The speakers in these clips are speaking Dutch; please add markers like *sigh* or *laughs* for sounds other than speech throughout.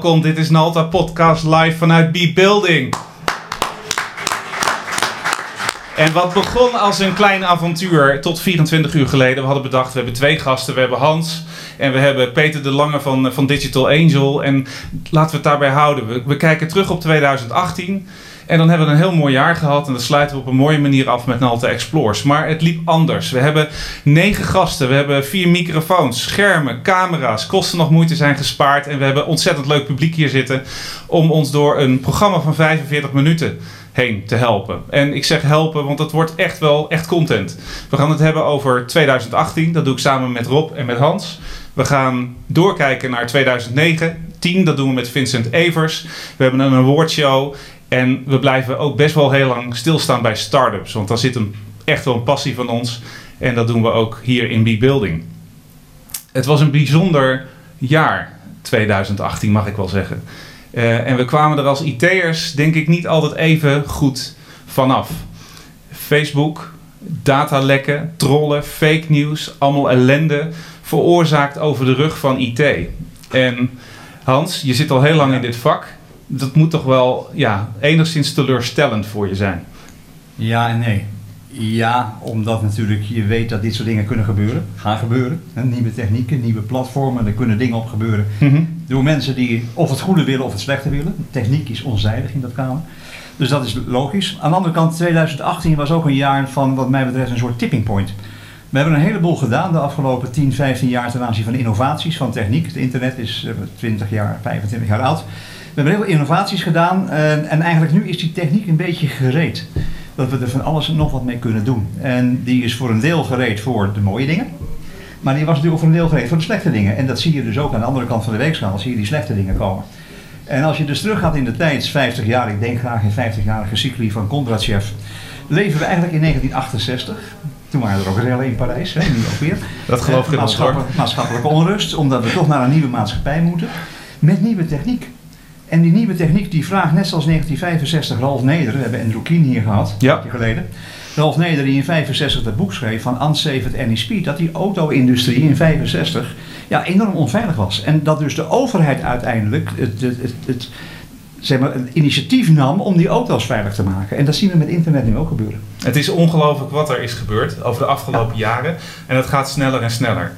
Welkom, dit is Nalta Podcast live vanuit B-Building. En wat begon als een klein avontuur tot 24 uur geleden. We hadden bedacht, we hebben twee gasten. We hebben Hans en we hebben Peter de Lange van, van Digital Angel. En laten we het daarbij houden. We kijken terug op 2018. En dan hebben we een heel mooi jaar gehad. En dat sluiten we op een mooie manier af met Nalta Explores. Maar het liep anders. We hebben negen gasten. We hebben vier microfoons, schermen, camera's. Kosten nog moeite zijn gespaard. En we hebben ontzettend leuk publiek hier zitten. Om ons door een programma van 45 minuten heen te helpen. En ik zeg helpen, want het wordt echt wel echt content. We gaan het hebben over 2018. Dat doe ik samen met Rob en met Hans. We gaan doorkijken naar 2009. 10, dat doen we met Vincent Evers. We hebben een awardshow. En we blijven ook best wel heel lang stilstaan bij startups. Want daar zit een, echt wel een passie van ons. En dat doen we ook hier in B-Building. Het was een bijzonder jaar, 2018 mag ik wel zeggen. Uh, en we kwamen er als IT'ers denk ik niet altijd even goed vanaf. Facebook, datalekken, trollen, fake news, allemaal ellende veroorzaakt over de rug van IT. En Hans, je zit al heel lang in dit vak dat moet toch wel ja, enigszins teleurstellend voor je zijn. Ja en nee. Ja, omdat natuurlijk je weet dat dit soort dingen kunnen gebeuren, gaan gebeuren. Nieuwe technieken, nieuwe platformen, er kunnen dingen op gebeuren. Mhm. Door mensen die of het goede willen of het slechte willen. Techniek is onzijdig in dat kamer. Dus dat is logisch. Aan de andere kant, 2018 was ook een jaar van wat mij betreft een soort tipping point. We hebben een heleboel gedaan de afgelopen 10, 15 jaar ten aanzien van innovaties, van techniek. Het internet is 20 eh, jaar, 25 jaar oud. We hebben heel veel innovaties gedaan en, en eigenlijk nu is die techniek een beetje gereed. Dat we er van alles en nog wat mee kunnen doen. En die is voor een deel gereed voor de mooie dingen. Maar die was natuurlijk voor een deel gereed voor de slechte dingen. En dat zie je dus ook aan de andere kant van de weegschaal, zie je die slechte dingen komen. En als je dus teruggaat in de tijd, 50 jaar, ik denk graag in 50-jarige cycli van Kondratjev, leven we eigenlijk in 1968. Toen waren er ook rellen in Parijs, hè, nu ook weer. Dat geloof ik maatschappelijk, maatschappelijke onrust, omdat we toch naar een nieuwe maatschappij moeten. Met nieuwe techniek. En die nieuwe techniek die vraagt, net zoals 1965 Ralf Neder, we hebben Andrew Kien hier gehad, ja. een jaar geleden. Ralf Neder die in 65 dat boek schreef van Any Speed, dat die auto-industrie in 65 ja, enorm onveilig was. En dat dus de overheid uiteindelijk het, het, het, het zeg maar, een initiatief nam om die auto's veilig te maken. En dat zien we met internet nu ook gebeuren. Het is ongelooflijk wat er is gebeurd over de afgelopen jaren. En het gaat sneller en sneller.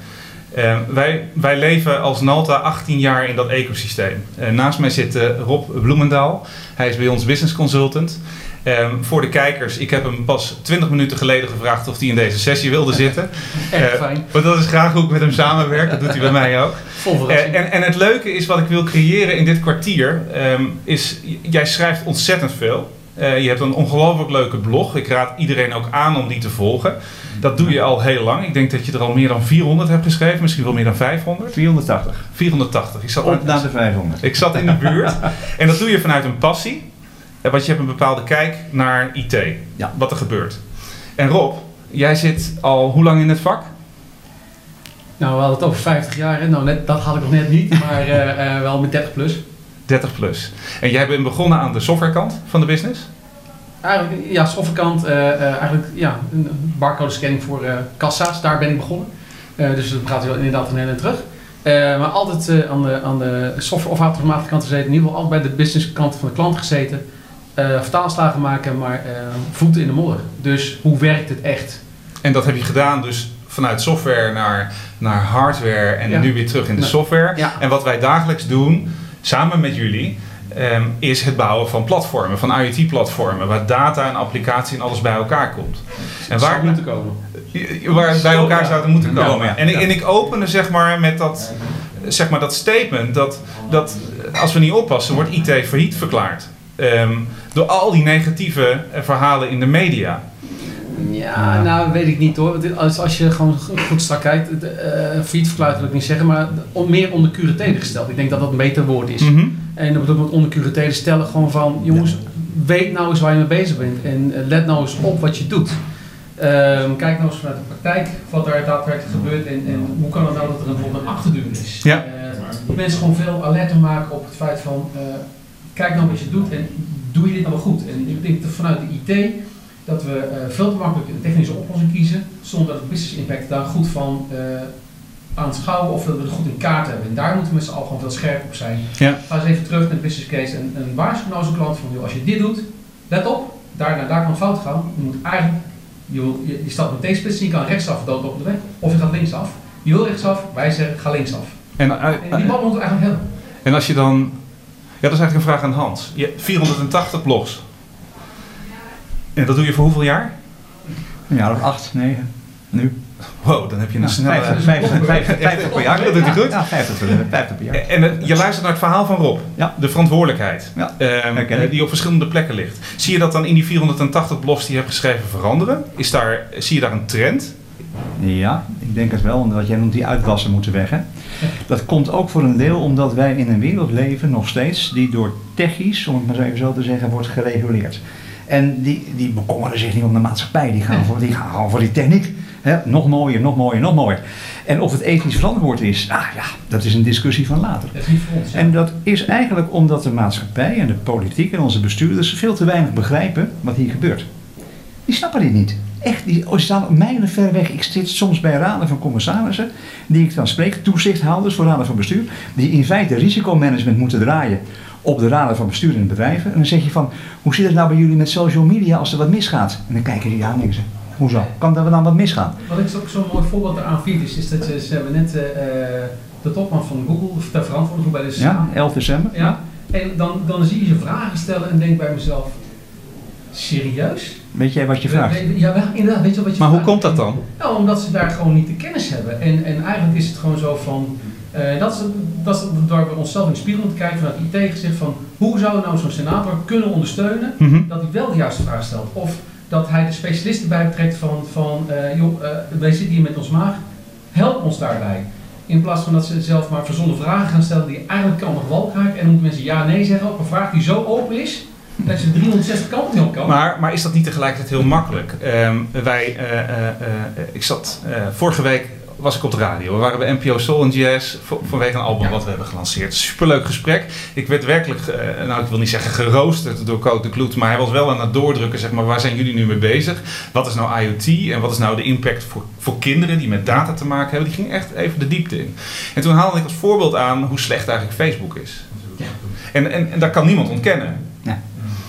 Uh, wij, wij leven als Nalta 18 jaar in dat ecosysteem. Uh, naast mij zit uh, Rob Bloemendaal. Hij is bij ons business consultant. Um, voor de kijkers, ik heb hem pas 20 minuten geleden gevraagd of hij in deze sessie wilde zitten. *laughs* Echt fijn. Want dat is graag hoe ik met hem samenwerk. Dat doet hij bij mij ook. Vol en, en het leuke is wat ik wil creëren in dit kwartier. Um, is, jij schrijft ontzettend veel. Je hebt een ongelooflijk leuke blog. Ik raad iedereen ook aan om die te volgen. Dat doe je al heel lang. Ik denk dat je er al meer dan 400 hebt geschreven, misschien wel meer dan 500. 480. 480. Ik zat Op naar de 500. Ik zat in de buurt. en dat doe je vanuit een passie. Want je hebt een bepaalde kijk naar IT. Ja. Wat er gebeurt. En Rob, jij zit al hoe lang in het vak? Nou, we hadden het over 50 jaar. Nou, net, dat had ik nog net niet, maar uh, uh, wel met 30 plus. 30 plus. En jij bent begonnen aan de softwarekant van de business? Eigenlijk, ja, softwarekant, uh, eigenlijk ja, een barcode scanning voor uh, kassa's, daar ben ik begonnen. dus dat gaat wel inderdaad een hele terug. maar altijd aan, de, aan de software- of automatische kant gezeten, in ieder geval altijd bij de business kant van de klant gezeten. vertaalslagen maken, maar voeten in de modder. Dus hoe werkt het echt? En dat heb je gedaan dus vanuit software naar, naar hardware en nu weer terug in de software. Ja. En wat wij dagelijks doen, samen met jullie, Ehm, is het bouwen van platformen, van IoT-platformen, waar data en applicatie en alles bij elkaar komt. En waar het moeten komen. Waar het bij elkaar zouden moeten komen. En, ik, en ik opende zeg maar met dat, zeg maar dat statement dat, dat als we niet oppassen, wordt IT failliet verklaard. Ehm, door al die negatieve verhalen in de media. Ja, nou weet ik niet hoor. Als, als je gewoon goed strak kijkt, uh, wil ik niet zeggen, maar on, meer onder curatele gesteld. Ik denk dat dat een beter woord is. Mhm. En dat bedoel ik onder curatele stellen gewoon van, jongens, weet nou eens waar je mee bezig bent en eh, let nou eens op wat je doet. Um, kijk nou eens vanuit de praktijk wat er daadwerkelijk gebeurt en, en hoe kan het nou dat er een, bijvoorbeeld een achterdeur is. Ja. Uh, mensen gewoon veel alerter maken op het feit van, uh, kijk nou wat je doet en doe je dit nou wel goed. En ik denk dat vanuit de IT dat we uh, veel te makkelijk een technische oplossing kiezen, zonder dat de business impact daar goed van uh, aanschouwen of dat we het goed in kaart hebben. En daar moeten we met z'n allen gewoon veel scherp op zijn. Ja. Ga eens even terug naar de business case en, en waarschuw nou zo'n klant van, als je dit doet, let op, daar, naar daar kan fout gaan. Je moet eigenlijk, je, je, je staat met deze splitsing, je kan rechtsaf dood op de weg, of je gaat linksaf. Je wil rechtsaf, wij zeggen ga linksaf. En, eh, En die bal moeten we eigenlijk hebben. en als je dan... Ja, dat is eigenlijk een vraag aan Hans. Je hebt 480 blogs. En dat doe je voor hoeveel jaar? Een jaar of acht, negen. Nu. Wow, dan heb je een Nou, snelle... 50, 50, 50, 50 per jaar. Dat doet hij goed. Ja, 50, per- 50 per jaar. En eh, je luistert naar het verhaal van Rob. Ja. De verantwoordelijkheid. Ja, ehm, eh, die op verschillende plekken ligt. Zie je dat dan in die 480 blogs die je hebt geschreven veranderen? Is daar, zie je daar een trend? Ja, ik denk het wel, omdat jij noemt die uitwassen moeten weg. Hè? Dat komt ook voor een deel omdat wij in een wereld leven, nog steeds, die door techies, om het maar even zo te zeggen, wordt gereguleerd. En die, die bekommeren zich niet om de maatschappij, die gaan voor die, gaan gewoon voor die techniek. Nog mooier, nog mooier, nog mooier. En of het ethisch verantwoord is, ah ja, dat is een discussie van later. Dat ons. En dat is eigenlijk omdat de maatschappij en de politiek en onze bestuurders veel te weinig begrijpen wat hier gebeurt. Die snappen dit niet. Echt, die staan mijlen ver weg. Ik zit soms bij raden van commissarissen, die ik dan spreek, toezichthouders voor raden van bestuur, die in feite risicomanagement moeten draaien op de raden van bestuur in bedrijven. En dan zeg je van, hoe zit het nou bij jullie met social media als er wat misgaat? En dan kijken ze, ja, ze, hoezo? Kan er dan wat misgaan? Wat ik ook zo'n mooi voorbeeld eraan vind is, is dat ze, ze hebben net eh, eh, de topman van Google, ter verantwoording bij de Ja, 11 december. Ja. En dan, dan zie je ze vragen stellen en denk bij mezelf, serieus? Weet jij wat je vraagt? Ja, wel, inderdaad, weet je wat je Maar hoe vraagt? komt dat dan? Nou, omdat ze daar gewoon niet de kennis hebben. En, en eigenlijk is het gewoon zo van, eh, dat, is, dat is waar we onszelf in de spiegel moeten kijken vanuit IT gezegd van, hoe zou nou zo'n senator kunnen ondersteunen Mhm. dat hij wel de juiste vraag stelt. Of dat hij de specialisten bij betrekt van, van eh, joh, eh, wij zitten hier met ons maag, help ons daarbij. In plaats van dat ze zelf maar verzonnen vragen gaan stellen die eigenlijk kan nog wal kraken. En dan moeten mensen ja, nee zeggen op een vraag die zo open is, dat je 360 kanten op kan. Maar, maar is dat niet tegelijkertijd heel makkelijk? Ehm, wij, ik zat, vorige week was ik op de radio. We waren bij NPO Soul en Jazz voor- vanwege een album Ja. wat we hebben gelanceerd. Superleuk gesprek. Ik werd werkelijk, eh, nou ik wil niet zeggen geroosterd door Cote de Kloet, maar hij was wel aan het doordrukken, zeg maar, waar zijn jullie nu mee bezig? Wat is nou IoT en wat is nou de impact voor, voor kinderen die met data te maken hebben? Die ging echt even de diepte in. En toen haalde ik als voorbeeld aan hoe slecht eigenlijk Facebook is. Ja. En, en, en dat kan niemand ontkennen.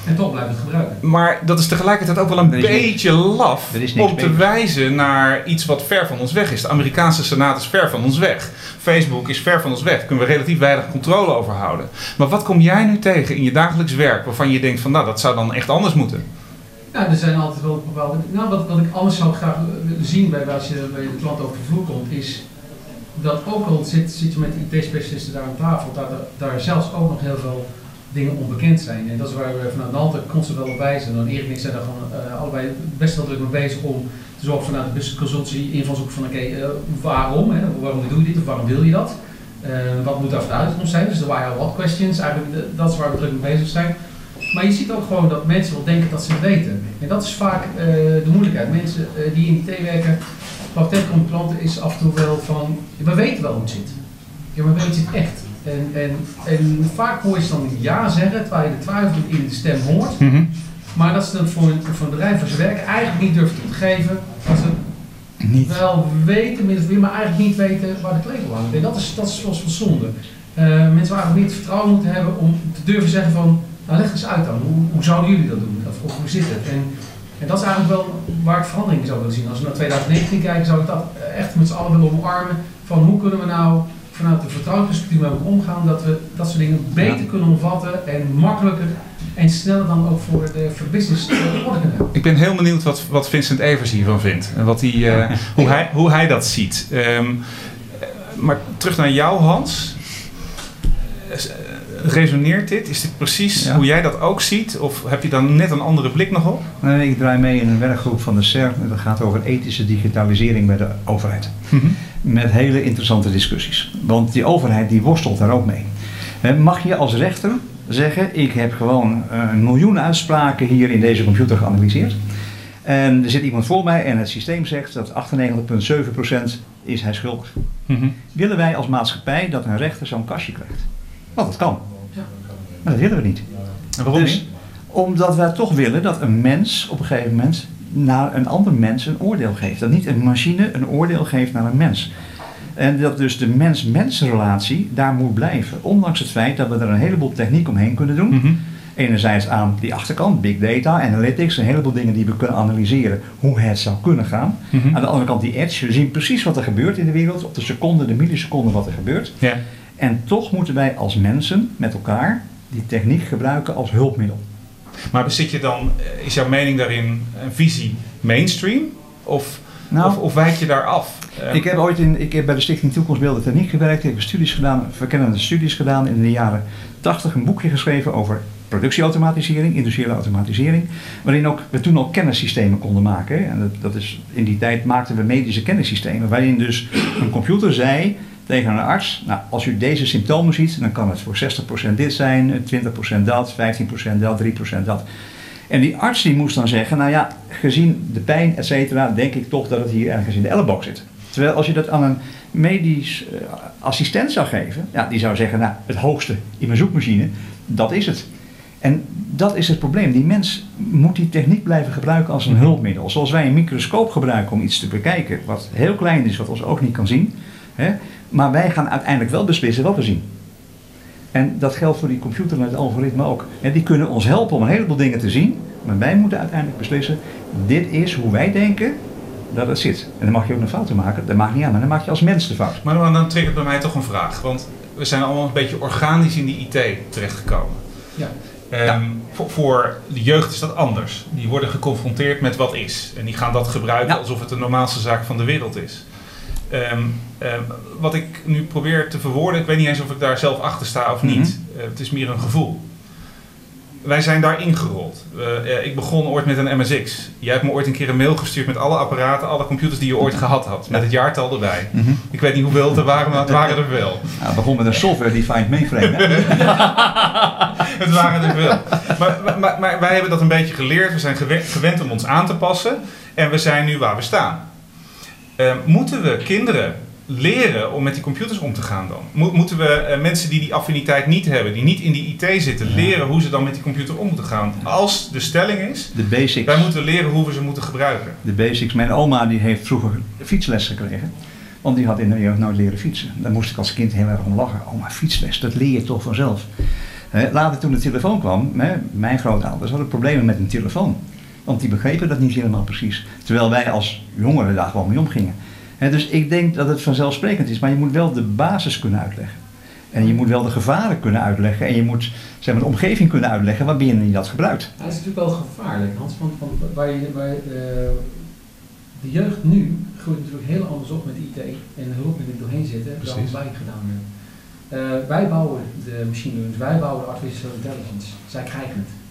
En toch blijven het gebruiken. Maar dat is tegelijkertijd ook wel een niks- beetje laf om te wijzen naar iets wat ver van ons weg is. De Amerikaanse Senaat is ver van ons weg. Facebook is ver van ons weg. Daar kunnen we relatief weinig controle over houden. Maar wat kom jij nu tegen in je dagelijks werk waarvan je denkt van nou dat zou dan echt anders moeten? Ja, er zijn altijd wel bepaalde. Nou, wat, wat ik anders zou graag willen zien bij als je bij de klant over de vloer komt, is dat ook al zit, zit je met de IT-specialisten daar aan tafel, dat er, daar zelfs ook nog heel veel dingen onbekend zijn. En dat is waar we vanuit Nalte constant wel op wijzen. En Erik en ik zijn daar gewoon eh, allebei best wel druk mee bezig om te zorgen vanuit de consultancy invalshoek van oké, eh, waarom? Hè? Waarom doe je dit of waarom wil je dat? Eh, wat moet daar voor de uitkomst zijn? Dus de why, how, what questions, eigenlijk dat is waar we druk mee bezig zijn. Maar je ziet ook gewoon dat mensen wel denken dat ze het weten. En dat is vaak de moeilijkheid. Mensen die in IT werken, praktijk om klanten is af en toe wel van, we weten wel hoe het zit. Ja, maar weet je het echt? En, en, en vaak hoor je ze dan ja zeggen, terwijl je de twijfel in de stem hoort. Maar dat ze dan voor voor een bedrijf waar ze werken eigenlijk niet durven te geven. Dat ze Niet. wel weten, maar eigenlijk niet weten waar de klepel hangt. En dat is, dat is zoals van zonde. Eh, mensen waar meer het vertrouwen moeten hebben om te durven zeggen van, nou leg eens uit dan, hoe, hoe zouden jullie dat doen? Of, of hoe zit het? En, en dat is eigenlijk wel waar ik verandering in zou willen zien. Als we naar 2019 kijken, zou ik dat echt met z'n allen willen omarmen. Van hoe kunnen we nou vanuit vertrouwensperspectief met elkaar omgaan, dat we dat soort dingen beter kunnen omvatten en makkelijker en sneller dan ook voor de business eh, orde kunnen hebben. Ik ben heel benieuwd wat, wat Vincent Evers hiervan vindt. En wat hij, eh, hoe, hij, hoe hij dat ziet. Ehm, eh, maar terug naar jou, Hans. Eh, Resoneert dit? Is dit precies Ja. hoe jij dat ook ziet? Of heb je dan net een andere blik nog op? Nee, ik draai mee in een werkgroep van de CERN. en Dat gaat over ethische digitalisering bij de overheid. Met hele interessante discussies. Want die overheid die worstelt daar ook mee. Mag je als rechter zeggen, ik heb gewoon eh, een miljoen uitspraken hier in deze computer geanalyseerd. En er zit iemand voor mij en het systeem zegt dat 98,7% is hij schuldig. Willen wij als maatschappij dat een rechter zo'n kastje krijgt? Want dat kan. Maar dat willen we niet. En waarom Dus niet? omdat wij toch willen dat een mens op een gegeven moment naar een ander mens een oordeel geeft. Dat niet een machine een oordeel geeft naar een mens. En dat dus de mens-mens-relatie daar moet blijven. Ondanks het feit dat we er een heleboel techniek omheen kunnen doen. Mhm. Enerzijds aan die achterkant, big data, analytics, een heleboel dingen die we kunnen analyseren hoe het zou kunnen gaan. Mhm. Aan de andere kant die edge, we zien precies wat er gebeurt in de wereld, op de seconde, de milliseconde wat er gebeurt. En toch moeten wij als mensen met elkaar die techniek gebruiken als hulpmiddel. Maar bezit je dan, eh, is jouw mening daarin een visie mainstream? Of, Nou, of, of wijk je daar af? Eh, Ik heb ooit in, ik heb bij de Stichting Toekomstbeelden Techniek gewerkt. Ik heb studies gedaan, verkennende studies gedaan in de jaren 80. Een boekje geschreven over productieautomatisering, industriële automatisering. Waarin ook, we toen al kennissystemen konden maken. En dat, dat is, in die tijd maakten we medische kennissystemen. Waarin dus een computer zei tegen een arts. Nou, als u deze symptomen ziet, dan kan het voor 60% dit zijn, 20% dat, 15% dat, 3% dat. En die arts die moest dan zeggen, nou ja, gezien de pijn, et cetera, denk ik toch dat het hier ergens in de elleboog zit. Terwijl als je dat aan een medisch eh, assistent zou geven, ja, die zou zeggen, nou, het hoogste in mijn zoekmachine, dat is het. En dat is het probleem. Die mens moet die techniek blijven gebruiken als een hulpmiddel. Zoals wij een microscoop gebruiken om iets te bekijken, wat heel klein is, wat ons oog niet kan zien. Hè? Maar wij gaan uiteindelijk wel beslissen wat we zien. En dat geldt voor die computer en het algoritme ook. En die kunnen ons helpen om een heleboel dingen te zien. Maar wij moeten uiteindelijk beslissen, dit is hoe wij denken dat het zit. En dan mag je ook een fouten maken, dat maakt niet aan, maar dan maak je als mens de fout. Maar dan, dan triggert bij mij toch een vraag. Want we zijn allemaal een beetje organisch in die IT terechtgekomen. Ja. Ehm, voor, voor de jeugd is dat anders. Die worden geconfronteerd met wat is. En die gaan dat gebruiken Ja. alsof het de normaalste zaak van de wereld is. Ehm, ehm, wat ik nu probeer te verwoorden, ik weet niet eens of ik daar zelf achter sta of niet. Eh, het is meer een gevoel. Wij zijn daar ingerold. Eh, ik begon ooit met een MSX. Jij hebt me ooit een keer een mail gestuurd met alle apparaten, alle computers die je ooit gehad had. Met het jaartal erbij. Ik weet niet hoeveel het er waren, maar het waren er wel. Nou, het begon met een software-defined mainframe. Hè? *laughs* Het waren er veel. Maar, maar- maar, wij hebben dat een beetje geleerd. We zijn gewe- gewend om ons aan te passen. En we zijn nu waar we staan. Eh, moeten we kinderen leren om met die computers om te gaan dan? Mo- moeten we eh, mensen die die affiniteit niet hebben, die niet in die IT zitten, leren hoe ze dan met die computer om moeten gaan? Als de stelling is, De basics. wij moeten leren hoe we ze moeten gebruiken. De basics. Mijn oma die heeft vroeger fietsles gekregen. Want die had in de jeugd nooit leren fietsen. Daar moest ik als kind heel erg om lachen. Oh, maar fietsles, dat leer je toch vanzelf. Hè, later toen de telefoon kwam, hè, mijn grootouders hadden problemen met een telefoon. Want die begrepen dat niet helemaal precies. Terwijl wij als jongeren daar gewoon mee omgingen. Hè, dus ik denk dat het vanzelfsprekend is. Maar je moet wel de basis kunnen uitleggen. En je moet wel de gevaren kunnen uitleggen. En je moet zeg maar, de omgeving kunnen uitleggen waarbinnen je dat gebruidt. Ja, dat is natuurlijk wel gevaarlijk, Hans. Want, want waar je, waar, eh, de jeugd nu groeit natuurlijk heel anders op met IT en de hulp die er doorheen zitten dan Precies. wij gedaan hebben. Eh, wij bouwen de machine learning, wij bouwen de artificial intelligence. Zij krijgen het.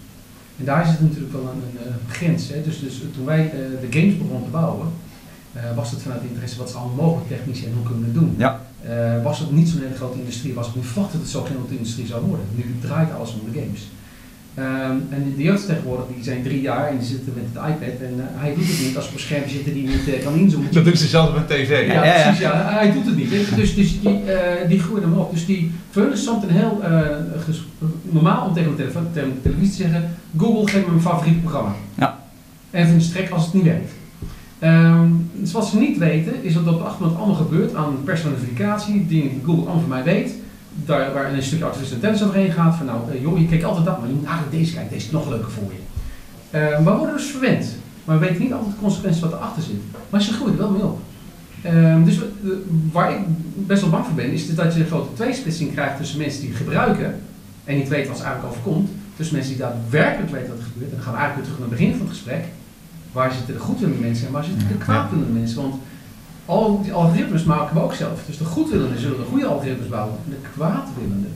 En daar zit natuurlijk wel een, een, grens. Hè. Dus, dus toen wij eh, de games begonnen te bouwen, eh, was het vanuit interesse wat is allemaal mogelijk technisch en hoe kunnen we het doen. Ja. Eh, was het niet zo'n hele grote industrie, was het nu verwacht dat het zo'n grote industrie zou worden. Nu draait alles om de games. Ehm, en de jeugd tegenwoordig, die zijn drie jaar en die zitten met het iPad en eh, hij doet het niet als op een scherm zitten die niet eh, kan inzoomen. Dat doen ze zelfs met tv. Ja, Ja, ja, ja. precies, ja. Hij doet het niet. Dus, dus die, eh die groeien hem op. Dus die, voor hun is een heel eh, normaal om tegen de, telefoon, tegen de televisie te zeggen, Google geef me mijn favoriete programma. Ja. En vind strek als het niet werkt. Ehm, dus wat ze niet weten, is dat op de achtergrond allemaal gebeurt aan personificatie, dingen die Google allemaal van mij weet. Daar, waar een stukje artificial intelligence overheen gaat, van nou, eh, joh, je kijkt altijd dat, maar je moet eigenlijk deze kijken, deze is nog leuker voor je. Eh, maar we worden dus verwend. Maar we weten niet altijd de consequenties wat erachter zit. Maar ze groeien er wel mee op. Ehm, dus eh, waar ik best wel bang voor ben, is dat je een grote tweesplitsing krijgt tussen mensen die gebruiken en niet weten wat ze eigenlijk overkomt, tussen mensen die daadwerkelijk weten wat er gebeurt. En dan gaan we eigenlijk weer terug naar het begin van het gesprek. Waar zitten de goedwillende mensen en waar zitten de kwaadwillende mensen? Want al die algoritmes maken we ook zelf. Dus de goedwillenden zullen de goede algoritmes bouwen en de kwaadwillenden.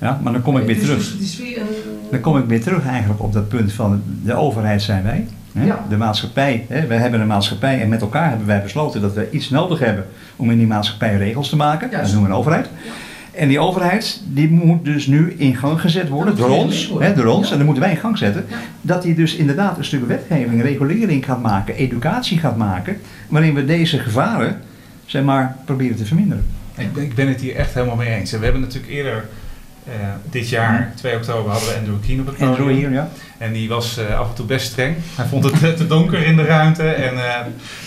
Ja, maar dan kom ik weer Dus- terug. Dus weer een... Dan kom ik weer terug eigenlijk op dat punt van de overheid zijn wij. Hè? Ja. De maatschappij, hè? wij hebben een maatschappij en met elkaar hebben wij besloten dat we iets nodig hebben om in die maatschappij regels te maken. Juist. Dat noemen we een overheid. Ja. En die overheid die moet dus nu in gang gezet worden Dat door ons, hè, door ons Ja. en dan moeten wij in gang zetten. Ja. Dat die dus inderdaad een stuk wetgeving, regulering gaat maken, educatie gaat maken, waarin we deze gevaren zeg maar, proberen te verminderen. Ik ben, ik ben het hier echt helemaal mee eens. En we hebben natuurlijk eerder dit jaar, 2 oktober, hadden we Andrew Keen op het podium. Andrew hier, ja. En die was af en toe best streng. Hij vond het te donker in de ruimte en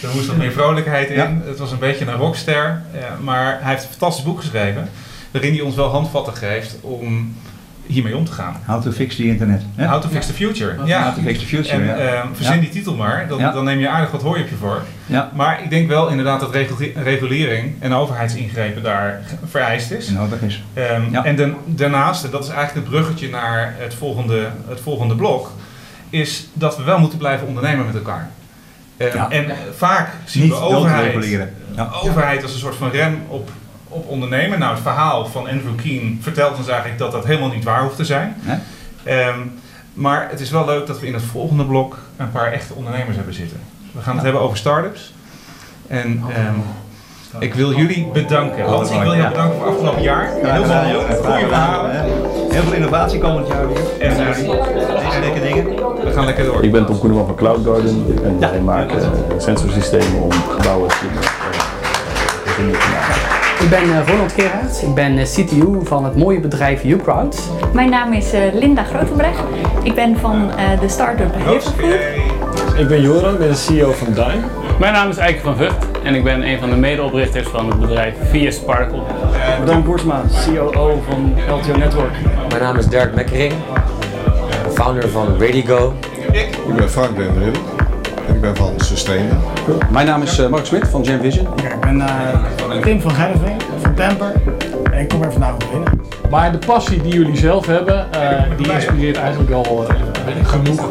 er moest wat meer vrolijkheid in. Het was een beetje een rockster, maar hij heeft een fantastisch boek geschreven waarin hij ons wel handvatten geeft om hiermee om te gaan. How to fix the internet. Hè? How to fix the future. Ja. How to fix the future, en, ja. Uh, verzin die titel maar, dan, dan, neem je aardig wat hooi op je voor. Ja. Maar ik denk wel inderdaad dat regulering en overheidsingrepen daar vereist is. Nodig is. Um, en dan, daarnaast, en dat is eigenlijk het bruggetje naar het volgende, het volgende blok, is dat we wel moeten blijven ondernemen met elkaar. Uh, en vaak zien Niet we overheid, overheid als een soort van rem op op ondernemen. Nou, het verhaal van Andrew Keen vertelt ons eigenlijk dat dat helemaal niet waar hoeft te zijn. Um, maar het is wel leuk dat we in het volgende blok een paar echte ondernemers hebben zitten. We gaan het hebben over start-ups. En um, ik wil jullie bedanken. Hans, ik wil jou bedanken voor afgelopen jaar. Heel veel goede verhalen. Heel veel innovatie komend jaar weer. En uh, lekker dingen. We gaan lekker door. Ik ben Tom Koeneman van Cloud Garden. En wij maken sensorsystemen om gebouwen te maken. Ik ben uh, Ronald Gerards, ik ben uh, CTO van het mooie bedrijf UCrowd. Mijn naam is uh, Linda Grotebrecht. Ik ben van de start-up. Ik ben Joran, ik ben de CEO van Dime. Mijn naam is Eike van Vught en ik ben een van de medeoprichters van het bedrijf Via Sparkle. Dan Boersma, COO van LTO Network. Mijn naam is Dirk Mekkering, founder van Radigo. Ik ben Frank Ik ben van Sustain. Mijn naam is uh, Mark Smit van Jam Vision. ik ben uh, Tim van Genneveen van Pamper en ik kom er vandaag op binnen. Maar de passie die jullie zelf hebben, uh, die inspireert eigenlijk al genoeg.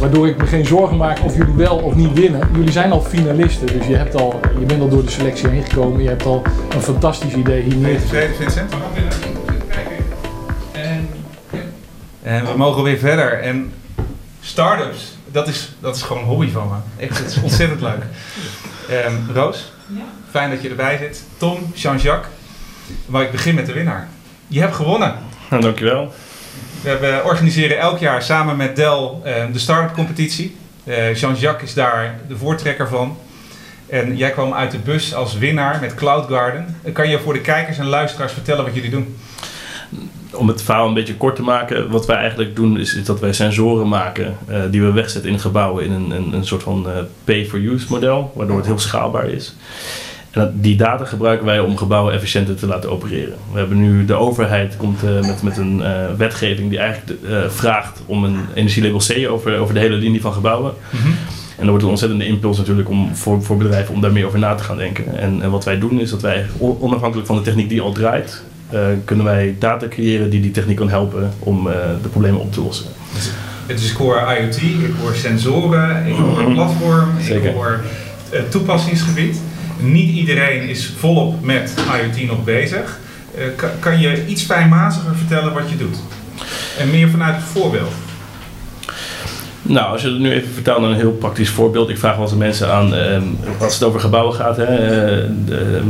waardoor ik me geen zorgen maak of jullie wel of niet winnen. Jullie zijn al finalisten, dus je, hebt al, je bent al door de selectie heen gekomen. Je hebt al een fantastisch idee hier neergezet. Vincent? En, en we mogen weer verder. En startups dat is, dat is gewoon een hobby van me. Echt, het is ontzettend leuk. Um, Roos, ja? fijn dat je erbij zit. Tom, Jean-Jacques. Maar ik begin met de winnaar. Je hebt gewonnen. Nou, *laughs* dankjewel. We organiseren elk jaar samen met Dell uh, de start-up competitie. Uh, Jean-Jacques is daar de voortrekker van. En jij kwam uit de bus als winnaar met Cloud Garden. Kan je voor de kijkers en luisteraars vertellen wat jullie doen? Om het verhaal een beetje kort te maken, wat wij eigenlijk doen is, is dat wij sensoren maken uh, die we wegzetten in gebouwen in een, een, een soort van uh, pay-for-use model, waardoor het heel schaalbaar is. En dat, die data gebruiken wij om gebouwen efficiënter te laten opereren. We hebben nu de overheid komt uh, met, met een wetgeving die eigenlijk vraagt om een energielabel C over, over de hele linie van gebouwen. Mm -hmm. En er wordt een ontzettende impuls natuurlijk om, voor, voor bedrijven om daar meer over na te gaan denken. En, en wat wij doen is dat wij onafhankelijk van de techniek die al draait, kunnen wij data creëren die die techniek kan helpen om uh, de problemen op te lossen. Dus, het is core IoT, ik hoor sensoren, ik hoor een platform, Zeker. ik hoor uh, toepassingsgebied. Niet iedereen is volop met IoT nog bezig. Kan, kan, je iets fijnmaziger vertellen wat je doet? En meer vanuit het voorbeeld. Nou, als je het nu even vertaalt naar een heel praktisch voorbeeld. Ik vraag wel eens mensen aan, uh, als het over gebouwen gaat. Hè, de,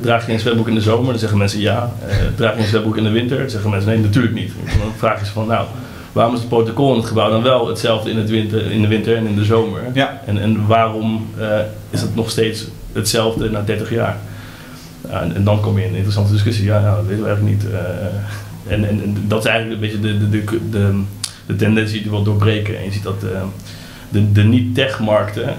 draag je een zwembroek in de zomer? Dan zeggen mensen ja. Uh, draag je een zwembroek in de winter? Dan zeggen mensen nee, natuurlijk niet. Dan vraag je ze van nou, waarom is het protocol in het gebouw dan wel hetzelfde in, het winter, in de winter en in de zomer? Ja. En, en waarom uh, is het nog steeds hetzelfde na 30 jaar? En, en, dan kom je in een interessante discussie. Ja, nou, dat weten we eigenlijk niet. En, en, en, dat is eigenlijk een beetje de, de, de, de, de tendentie die wil doorbreken. En je ziet dat de, de niet-tech-markten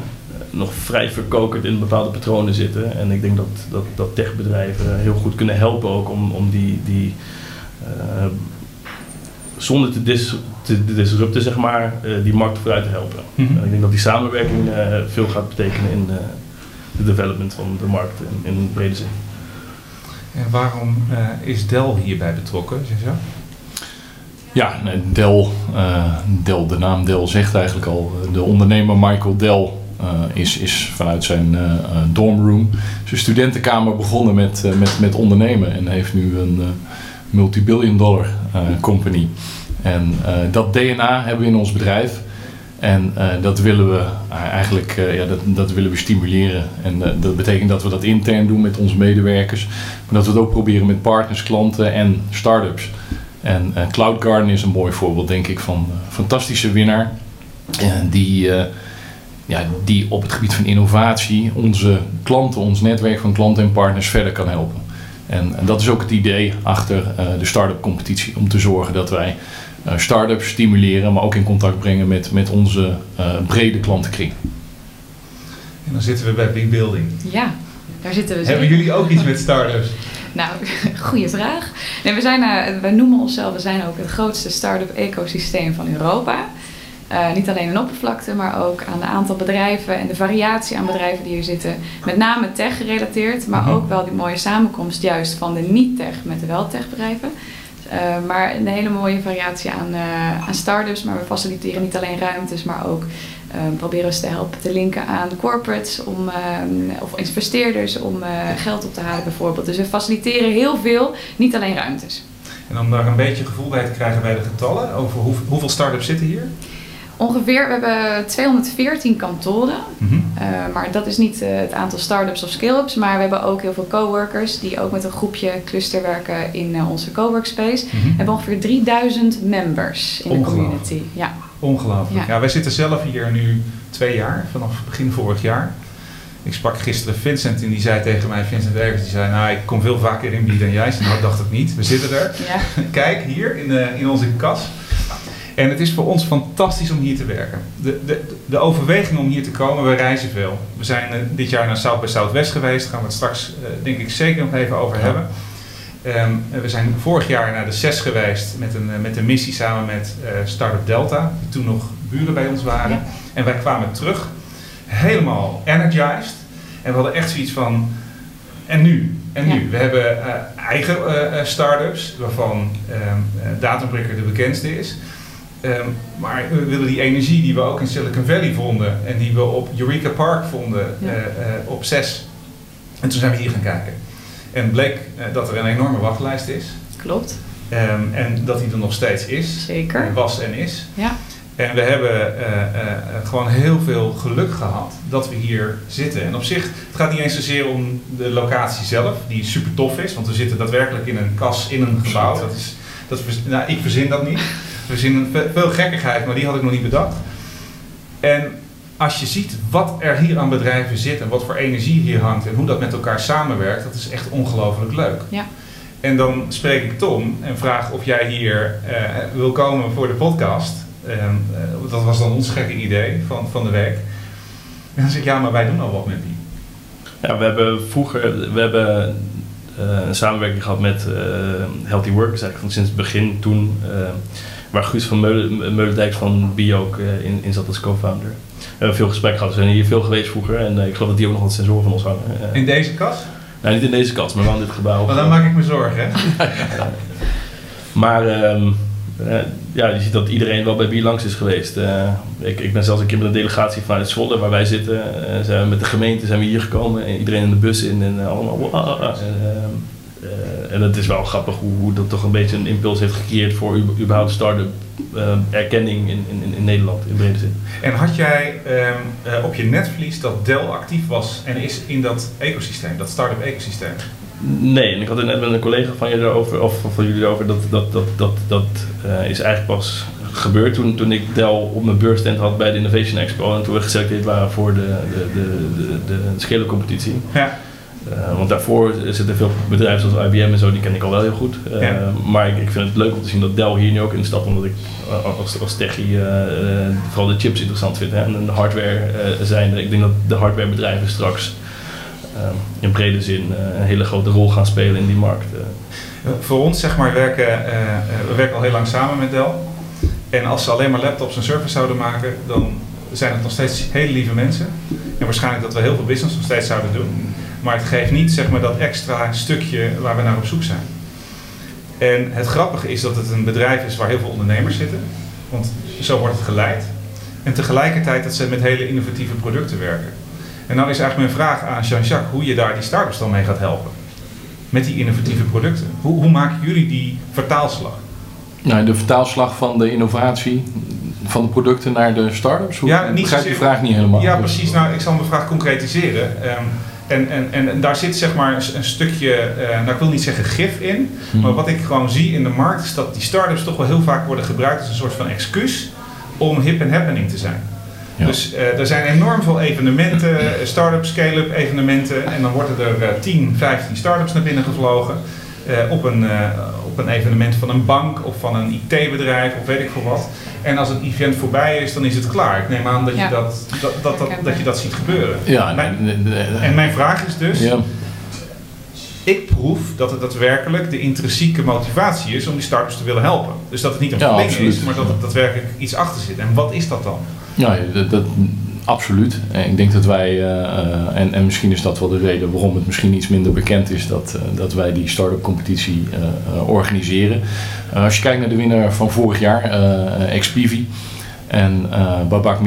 nog vrij verkokerd in bepaalde patronen zitten. En ik denk dat, dat, dat techbedrijven heel goed kunnen helpen ook om, om die, die uh, zonder te, dis, te disrupten, zeg maar, uh, die markt vooruit te helpen. Mm -hmm. En ik denk dat die samenwerking uh, veel gaat betekenen in de development van de markt in, in brede zin. En waarom is Dell hierbij betrokken, zeg je? Ja, Dell, Dell, de naam Dell zegt eigenlijk al, de ondernemer Michael Dell is, is vanuit zijn uh, dormroom, zijn studentenkamer begonnen met, met, met ondernemen en heeft nu een multibillion dollar company. En dat DNA hebben we in ons bedrijf. En dat willen we eigenlijk ja, dat, dat willen we stimuleren. En dat betekent dat we dat intern doen met onze medewerkers. Maar dat we het ook proberen met partners, klanten en start-ups. En Cloud Garden is een mooi voorbeeld, denk ik, van een fantastische winnaar. die ja, die op het gebied van innovatie onze klanten, ons netwerk van klanten en partners verder kan helpen. En, en dat is ook het idee achter eh, de start-up competitie. Om te zorgen dat wij uh, start-ups stimuleren, maar ook in contact brengen met, met onze uh, brede klantenkring. En dan zitten we bij Big Building. Ja, daar zitten we. Hebben jullie ook iets met start-ups? *laughs* Nou, goede vraag. Nee, we, zijn, uh, we noemen onszelf, we zijn ook het grootste start-up ecosysteem van Europa. Uh, niet alleen in oppervlakte, maar ook aan de aantal bedrijven en de variatie aan bedrijven die hier zitten. Met name tech gerelateerd, maar -hmm. ook wel die mooie samenkomst juist van de niet-tech met de wel-tech bedrijven. Uh, maar een hele mooie variatie aan, uh, aan start-ups. Maar we faciliteren niet alleen ruimtes, maar ook proberen ze te helpen te linken aan corporates om, of investeerders om geld op te halen bijvoorbeeld. Dus we faciliteren heel veel, niet alleen ruimtes. En om daar een beetje gevoel bij te krijgen bij de getallen, over hoe, hoeveel start-ups zitten hier? Ongeveer, we hebben 214 kantoren. Mm -hmm. uh, maar dat is niet uh, het aantal start-ups of scale-ups. Maar we hebben ook heel veel coworkers die ook met een groepje cluster werken in uh, onze coworkspace. Mm -hmm. We hebben ongeveer 3000 members in de community. Ja. Ongelooflijk. Ja. ja, wij zitten zelf hier nu twee jaar, vanaf begin vorig jaar. Ik sprak gisteren Vincent en die zei tegen mij, Vincent Wevers, die zei, nou ik kom veel vaker in dan jij. Nou dacht ik niet, we zitten er. Ja. *laughs* Kijk, hier in, de, in onze kas. En het is voor ons fantastisch om hier te werken. De, de, de overweging om hier te komen, we reizen veel. We zijn uh, dit jaar naar South by Southwest geweest, daar gaan we het straks uh, denk ik zeker nog even over hebben. Um, we zijn vorig jaar naar de CES geweest met een, uh, met een missie samen met Startup Delta, die toen nog buren bij ons waren. Ja. En wij kwamen terug, helemaal energized. En we hadden echt zoiets van, en nu? En nu? Ja. We hebben eigen start-ups, waarvan Datumbricker de bekendste is. Um, maar we willen die energie die we ook in Silicon Valley vonden en die we op Eureka Park vonden ja. uh, uh, op 6. En toen zijn we hier gaan kijken. En bleek uh, dat er een enorme wachtlijst is. Klopt. Um, en dat die er nog steeds is. Zeker. Was en is. Ja. En we hebben gewoon heel veel geluk gehad dat we hier zitten. En op zich, het gaat niet eens zozeer om de locatie zelf, die super tof is. Want we zitten daadwerkelijk in een kas in een gebouw. Dat is, dat is, nou, ik verzin dat niet. *laughs* We zien veel gekkigheid, maar die had ik nog niet bedacht. En als je ziet wat er hier aan bedrijven zit en wat voor energie hier hangt en hoe dat met elkaar samenwerkt, dat is echt ongelooflijk leuk. Ja. En dan spreek ik Tom en vraag of jij hier uh, wil komen voor de podcast. Uh, uh, dat was dan ons gekke idee van, van de week. En dan zeg ik, ja, maar wij doen al wat met die. Ja, we hebben vroeger, we hebben een samenwerking gehad met Healthy Workers eigenlijk van sinds het begin toen waar Guus van Meulen, Meulendijk van Bio ook uh, in, in zat als co-founder. We hebben veel gesprek gehad. We zijn hier veel geweest vroeger en uh, ik geloof dat die ook nog wat sensoren van ons hangen. Uh, in deze kast? Nou, niet in deze kast, maar wel in dit gebouw. Maar dan maak ik me zorgen. *laughs* maar um, ja, je ziet dat iedereen wel bij Bier langs is geweest. ik, ik ben zelfs een keer met een delegatie vanuit Zwolle, waar wij zitten. zijn we met de gemeente zijn we hier gekomen en iedereen in de bus in en allemaal. Uh, en het is wel grappig hoe, hoe, dat toch een beetje een impuls heeft gecreëerd voor überhaupt start-up uh, erkenning in, in, in Nederland in brede zin. En had jij um, uh, op je netvlies dat Dell actief was en is in dat ecosysteem, dat start-up ecosysteem? Nee, en ik had het net met een collega van je erover, of van jullie erover, dat, dat, dat, dat, dat is eigenlijk pas gebeurd toen, toen ik Dell op mijn beursstand had bij de Innovation Expo en toen we geselecteerd waren voor de, de, de, de, de, de competitie. Ja. Uh, want daarvoor zitten veel bedrijven zoals IBM en zo, die ken ik al wel heel goed. Uh, ja. Maar ik, ik, vind het leuk om te zien dat Dell hier nu ook in stapt, omdat ik als, als techie uh, vooral de chips interessant vind hè, en de hardware zijn. Ik denk dat de hardwarebedrijven straks in brede zin een hele grote rol gaan spelen in die markt. Voor ons, zeg maar, werken, we werken al heel lang samen met Dell. En als ze alleen maar laptops en servers zouden maken, dan zijn het nog steeds hele lieve mensen. En waarschijnlijk dat we heel veel business nog steeds zouden doen. Maar het geeft niet zeg maar, dat extra stukje waar we naar op zoek zijn. En het grappige is dat het een bedrijf is waar heel veel ondernemers zitten. Want zo wordt het geleid. En tegelijkertijd dat ze met hele innovatieve producten werken. En dan is eigenlijk mijn vraag aan Jean-Jacques hoe je daar die start-ups dan mee gaat helpen. Met die innovatieve producten. Hoe, hoe maken jullie die vertaalslag? Nou, de vertaalslag van de innovatie van de producten naar de start-ups? Hoe, ja, niet begrijp je vraag niet helemaal. Ja, precies. Nou, ik zal mijn vraag concretiseren. Um, en, en, en, daar zit zeg maar een, stukje, uh, nou ik wil niet zeggen gif in, hmm. maar wat ik gewoon zie in de markt is dat die start-ups toch wel heel vaak worden gebruikt als een soort van excuus om hip en happening te zijn. Ja. Dus eh, er zijn enorm veel evenementen, eh, start-up, scale-up evenementen. En dan worden er eh, 10, 15 start-ups naar binnen gevlogen. op, een, op een evenement van een bank of van een IT-bedrijf of weet ik veel wat. En als het event voorbij is, dan is het klaar. Ik neem aan dat, Ja. je, dat, dat, dat, dat, dat je dat ziet gebeuren. Ja, Mijn- nee, nee, nee. en mijn vraag is dus, Ja. ik proef dat het daadwerkelijk de intrinsieke motivatie is om die startups te willen helpen. Dus dat het niet een Ja, is, maar dat er daadwerkelijk iets achter zit. En wat is dat dan? Ja, dat, dat- absoluut. En Ik denk dat wij, eh, eh, en, en misschien is dat wel de reden waarom het misschien iets minder bekend is, dat, eh, dat wij die start-up competitie organiseren. Als je kijkt naar de winnaar van vorig jaar, Expivi, en Babak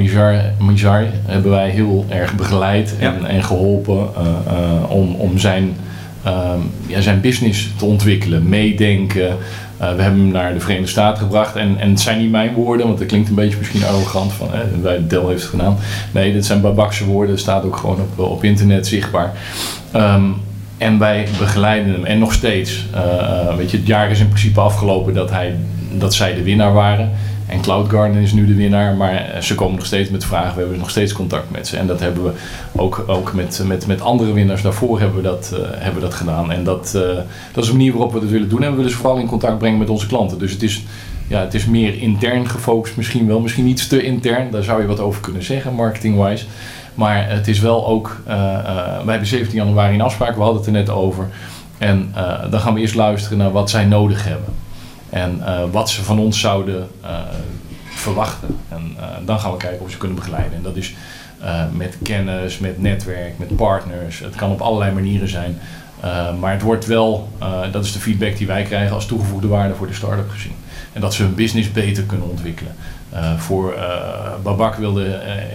Mijar hebben wij heel erg begeleid en, en geholpen eh, eh, om, om zijn, ehm, ja, zijn business te ontwikkelen, meedenken. Eh, we hebben hem naar de Verenigde Staten gebracht. En, en het zijn niet mijn woorden, want dat klinkt een beetje misschien arrogant van eh, Dell heeft het gedaan. Nee, dit zijn Babakse woorden. Het staat ook gewoon op, op internet zichtbaar. Ehm, en wij begeleiden hem. En nog steeds. eh, weet je, het jaar is in principe afgelopen dat, hij, dat zij de winnaar waren. En Cloud Garden is nu de winnaar, maar eh, ze komen nog steeds met vragen. We hebben nog steeds contact met ze. En dat hebben we ook, ook met, met, met andere winnaars daarvoor hebben we dat, eh, hebben we dat gedaan. En dat, eh, dat is de manier waarop we dat willen doen. En we willen ze vooral in contact brengen met onze klanten. Dus het is, ja, het is meer intern gefocust misschien wel. Misschien iets te intern, daar zou je wat over kunnen zeggen, marketing-wise. Maar het is wel ook, eh wij hebben 17 januari een afspraak, we hadden het er net over. En dan gaan we eerst luisteren naar wat zij nodig hebben. En eh, wat ze van ons zouden eh, verwachten. En eh, dan gaan we kijken of ze kunnen begeleiden. En dat is met kennis, met netwerk, met partners. Het kan op allerlei manieren zijn. Maar het wordt wel, dat is de feedback die wij krijgen als toegevoegde waarde voor de start-up gezien. En dat ze hun business beter kunnen ontwikkelen. Voor Babak wilde,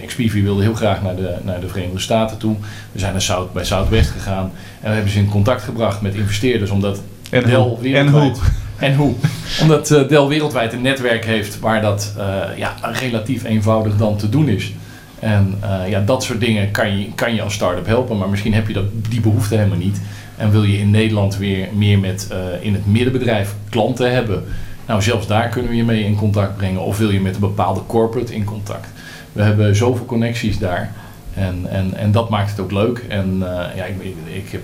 Expivi wilde heel graag naar de, naar de Verenigde Staten toe. We zijn naar South, bij Southwest gegaan. En we hebben ze in contact gebracht met investeerders. Omdat En Dell hoe? En? En hoe? Omdat eh, Dell wereldwijd een netwerk heeft waar dat eh, ja, relatief eenvoudig dan te doen is. En eh, ja, dat soort dingen kan je, kan je als start-up helpen, maar misschien heb je dat, die behoefte helemaal niet. En wil je in Nederland weer meer met in het middenbedrijf klanten hebben. Nou, zelfs daar kunnen we je mee in contact brengen. Of wil je met een bepaalde corporate in contact. We hebben zoveel connecties daar. En, en, en dat maakt het ook leuk. En ja, ik, ik, heb,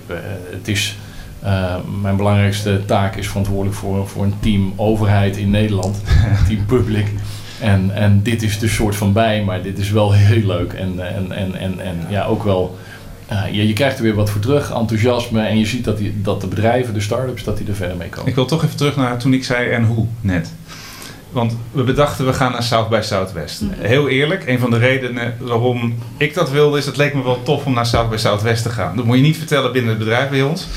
het is, eh, mijn belangrijkste taak is verantwoordelijk voor, voor een team overheid in Nederland. team public. En, en dit is de soort van bij, maar dit is wel heel leuk. En, en, en, en, en ja, ook wel, eh, je, je krijgt er weer wat voor terug, enthousiasme. En je ziet dat, die, dat de bedrijven, de start-ups, dat die er verder mee komen. Ik wil toch even terug naar toen ik zei en hoe net. Want we bedachten we gaan naar South by Southwest. Heel eerlijk, een van de redenen waarom ik dat wilde is het leek me wel tof om naar South by Southwest te gaan. Dat moet je niet vertellen binnen het bedrijf bij ons.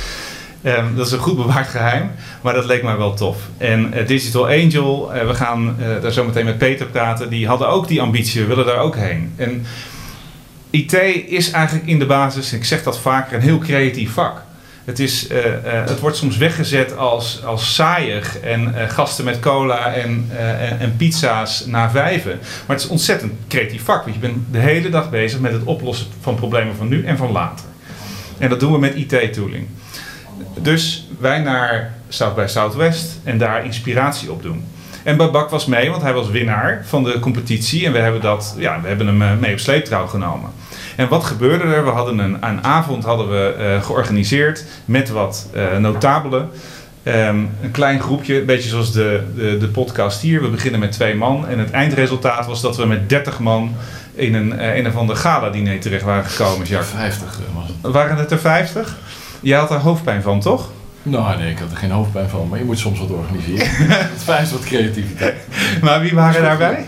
Ehm, dat is een goed bewaard geheim, maar dat leek mij wel tof. En eh, Digital Angel, eh, we gaan eh, daar zo meteen met Peter praten, die hadden ook die ambitie, we willen daar ook heen. En IT is eigenlijk in de basis, ik zeg dat vaker, een heel creatief vak. Het, is, het wordt soms weggezet als, als saaiig en gasten met cola en, en, en pizza's na vijven. Maar het is een ontzettend creatief vak, want je bent de hele dag bezig met het oplossen van problemen van nu en van later. En dat doen we met IT-tooling. Dus wij naar South by Southwest en daar inspiratie op doen. En Babak was mee, want hij was winnaar van de competitie. En we hebben, dat, ja, we hebben hem eh, mee op sleeptrouw genomen. En wat gebeurde er? We hadden een, een avond hadden we, eh, georganiseerd met wat eh, notabelen. Ehm, een klein groepje, een beetje zoals de, de, de podcast hier. We beginnen met twee man. En het eindresultaat was dat we met 30 man in een, eh, een of ander gala-diner terecht waren gekomen. Jacques. 50 was het. Waren het er 50? Jij had er hoofdpijn van, toch? Nou nee, ik had er geen hoofdpijn van, maar je moet soms wat organiseren. *laughs* het vereist wat creativiteit. Maar wie waren daarbij?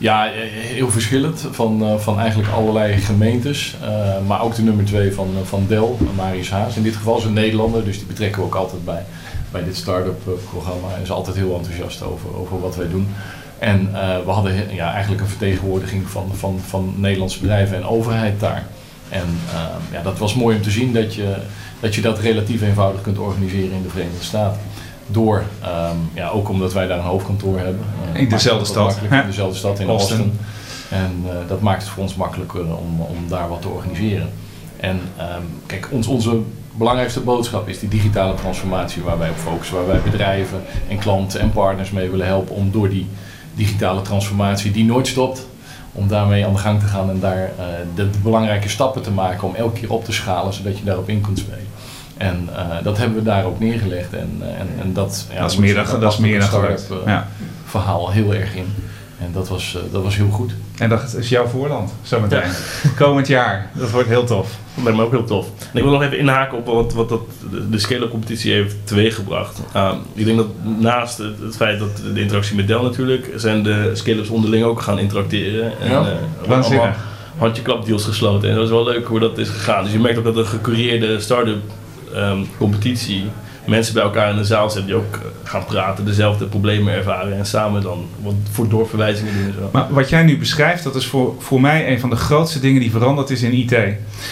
Ja, heel verschillend. Van, eh, van eigenlijk allerlei gemeentes. Eh, maar ook de nummer twee van, eh, van Dell, Marius Haas. In dit geval is een Nederlander, dus die betrekken we ook altijd bij, bij dit start-up programma. Hij is altijd heel enthousiast over, over wat wij doen. En we hadden ja, eigenlijk een vertegenwoordiging van, van, van Nederlandse bedrijven en overheid daar. En eh, ja, dat was mooi om te zien dat je, dat je dat relatief eenvoudig kunt organiseren in de Verenigde Staten. Door, ehm, ja, ook omdat wij daar een hoofdkantoor hebben. eh, In dezelfde stad. In dezelfde stad in Austin. Austin. En eh, dat maakt het voor ons makkelijker om, om daar wat te organiseren. En ehm, kijk, ons, onze belangrijkste boodschap is die digitale transformatie waar wij op focussen. Waar wij bedrijven en klanten en partners mee willen helpen om door die digitale transformatie die nooit stopt, om daarmee aan de gang te gaan en daar eh, de, de belangrijke stappen te maken om elke keer op te schalen zodat je daarop in kunt spelen. En eh, dat hebben we daar ook neergelegd en, eh, en, en dat, ja, Dat is meer dan- dat is meer dan gelukt. Ja. verhaal heel erg in. En dat was, eh, dat was heel goed. En dat is jouw voorland, zometeen. *laughs* Komend jaar. Dat wordt heel tof. Dat lijkt me ook heel tof. En ik wil nog even inhaken op wat, wat dat, de- de Scale-up competitie heeft teweeggebracht. Um, ik denk dat naast het, het feit dat de interactie met Dell natuurlijk, zijn de scale-ups onderling ook gaan interacteren. En, Ja, waanzinnig. allemaal handjeklapdeals gesloten. En dat is wel leuk hoe dat is gegaan. Dus je merkt ook dat een gecureerde start-up ehm, competitie mensen bij elkaar in de zaal zet die ook eh, gaan praten, dezelfde problemen ervaren en samen dan wat voor doorverwijzingen doen en zo. Maar wat jij nu beschrijft, dat is voor, voor mij een van de grootste dingen die veranderd is in IT.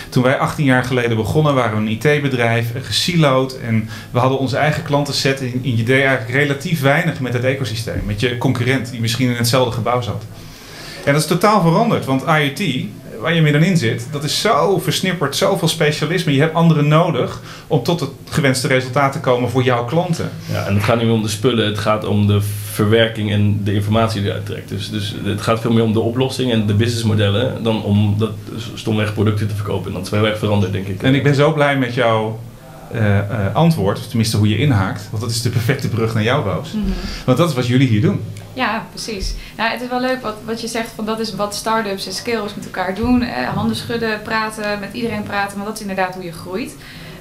Toen wij 18 jaar geleden begonnen, waren we een IT-bedrijf, gesiloed en we hadden onze eigen klantenset en en je deed eigenlijk relatief weinig met het ecosysteem, met je concurrent die misschien in hetzelfde gebouw zat. En dat is totaal veranderd, want IoT, waar je middenin zit, dat is zo versnipperd, zoveel specialisme. Je hebt anderen nodig om tot het gewenste resultaat te komen voor jouw klanten. Ja, en het gaat niet meer om de spullen, het gaat om de verwerking en de informatie die eruit trekt. Dus, dus het gaat veel meer om de oplossing en de businessmodellen dan om dat stomweg producten te verkopen. En dat is wel erg veranderd, denk ik. En ik ben zo blij met jouw eh, eh, antwoord, of tenminste hoe je inhaakt, want dat is de perfecte brug naar jou, Roos. Mhm. Want dat is wat jullie hier doen. Ja, precies. Nou, het is wel leuk wat, wat je zegt, van dat is wat start-ups en skills met elkaar doen. Eh, handen schudden, praten, met iedereen praten, maar dat is inderdaad hoe je groeit.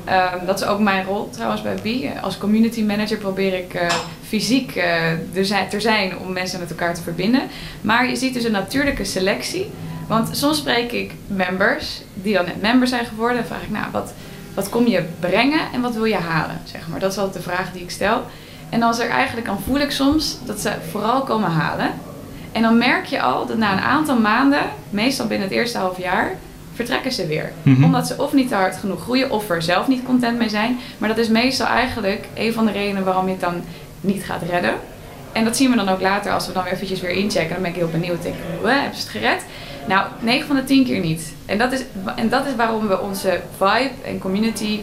Ehm, dat is ook mijn rol trouwens bij BI. Als community manager probeer ik eh, fysiek eh, er zijn om mensen met elkaar te verbinden. Maar je ziet dus een natuurlijke selectie. Want soms spreek ik members die dan net member zijn geworden. Dan vraag ik, nou, wat, wat kom je brengen en wat wil je halen? Zeg maar. Dat is altijd de vraag die ik stel. En dan, is er eigenlijk, dan voel ik soms dat ze vooral komen halen. En dan merk je al dat na een aantal maanden, meestal binnen het eerste half jaar, vertrekken ze weer. Mhm. Omdat ze of niet hard genoeg groeien of er zelf niet content mee zijn. Maar dat is meestal eigenlijk een van de redenen waarom je het dan niet gaat redden. En dat zien we dan ook later als we dan weer eventjes weer inchecken. Dan ben ik heel benieuwd. Denk ik, "Wow, hebben ze het gered? Nou, 9 van de 10 keer niet. En dat is, en dat is waarom we onze vibe en community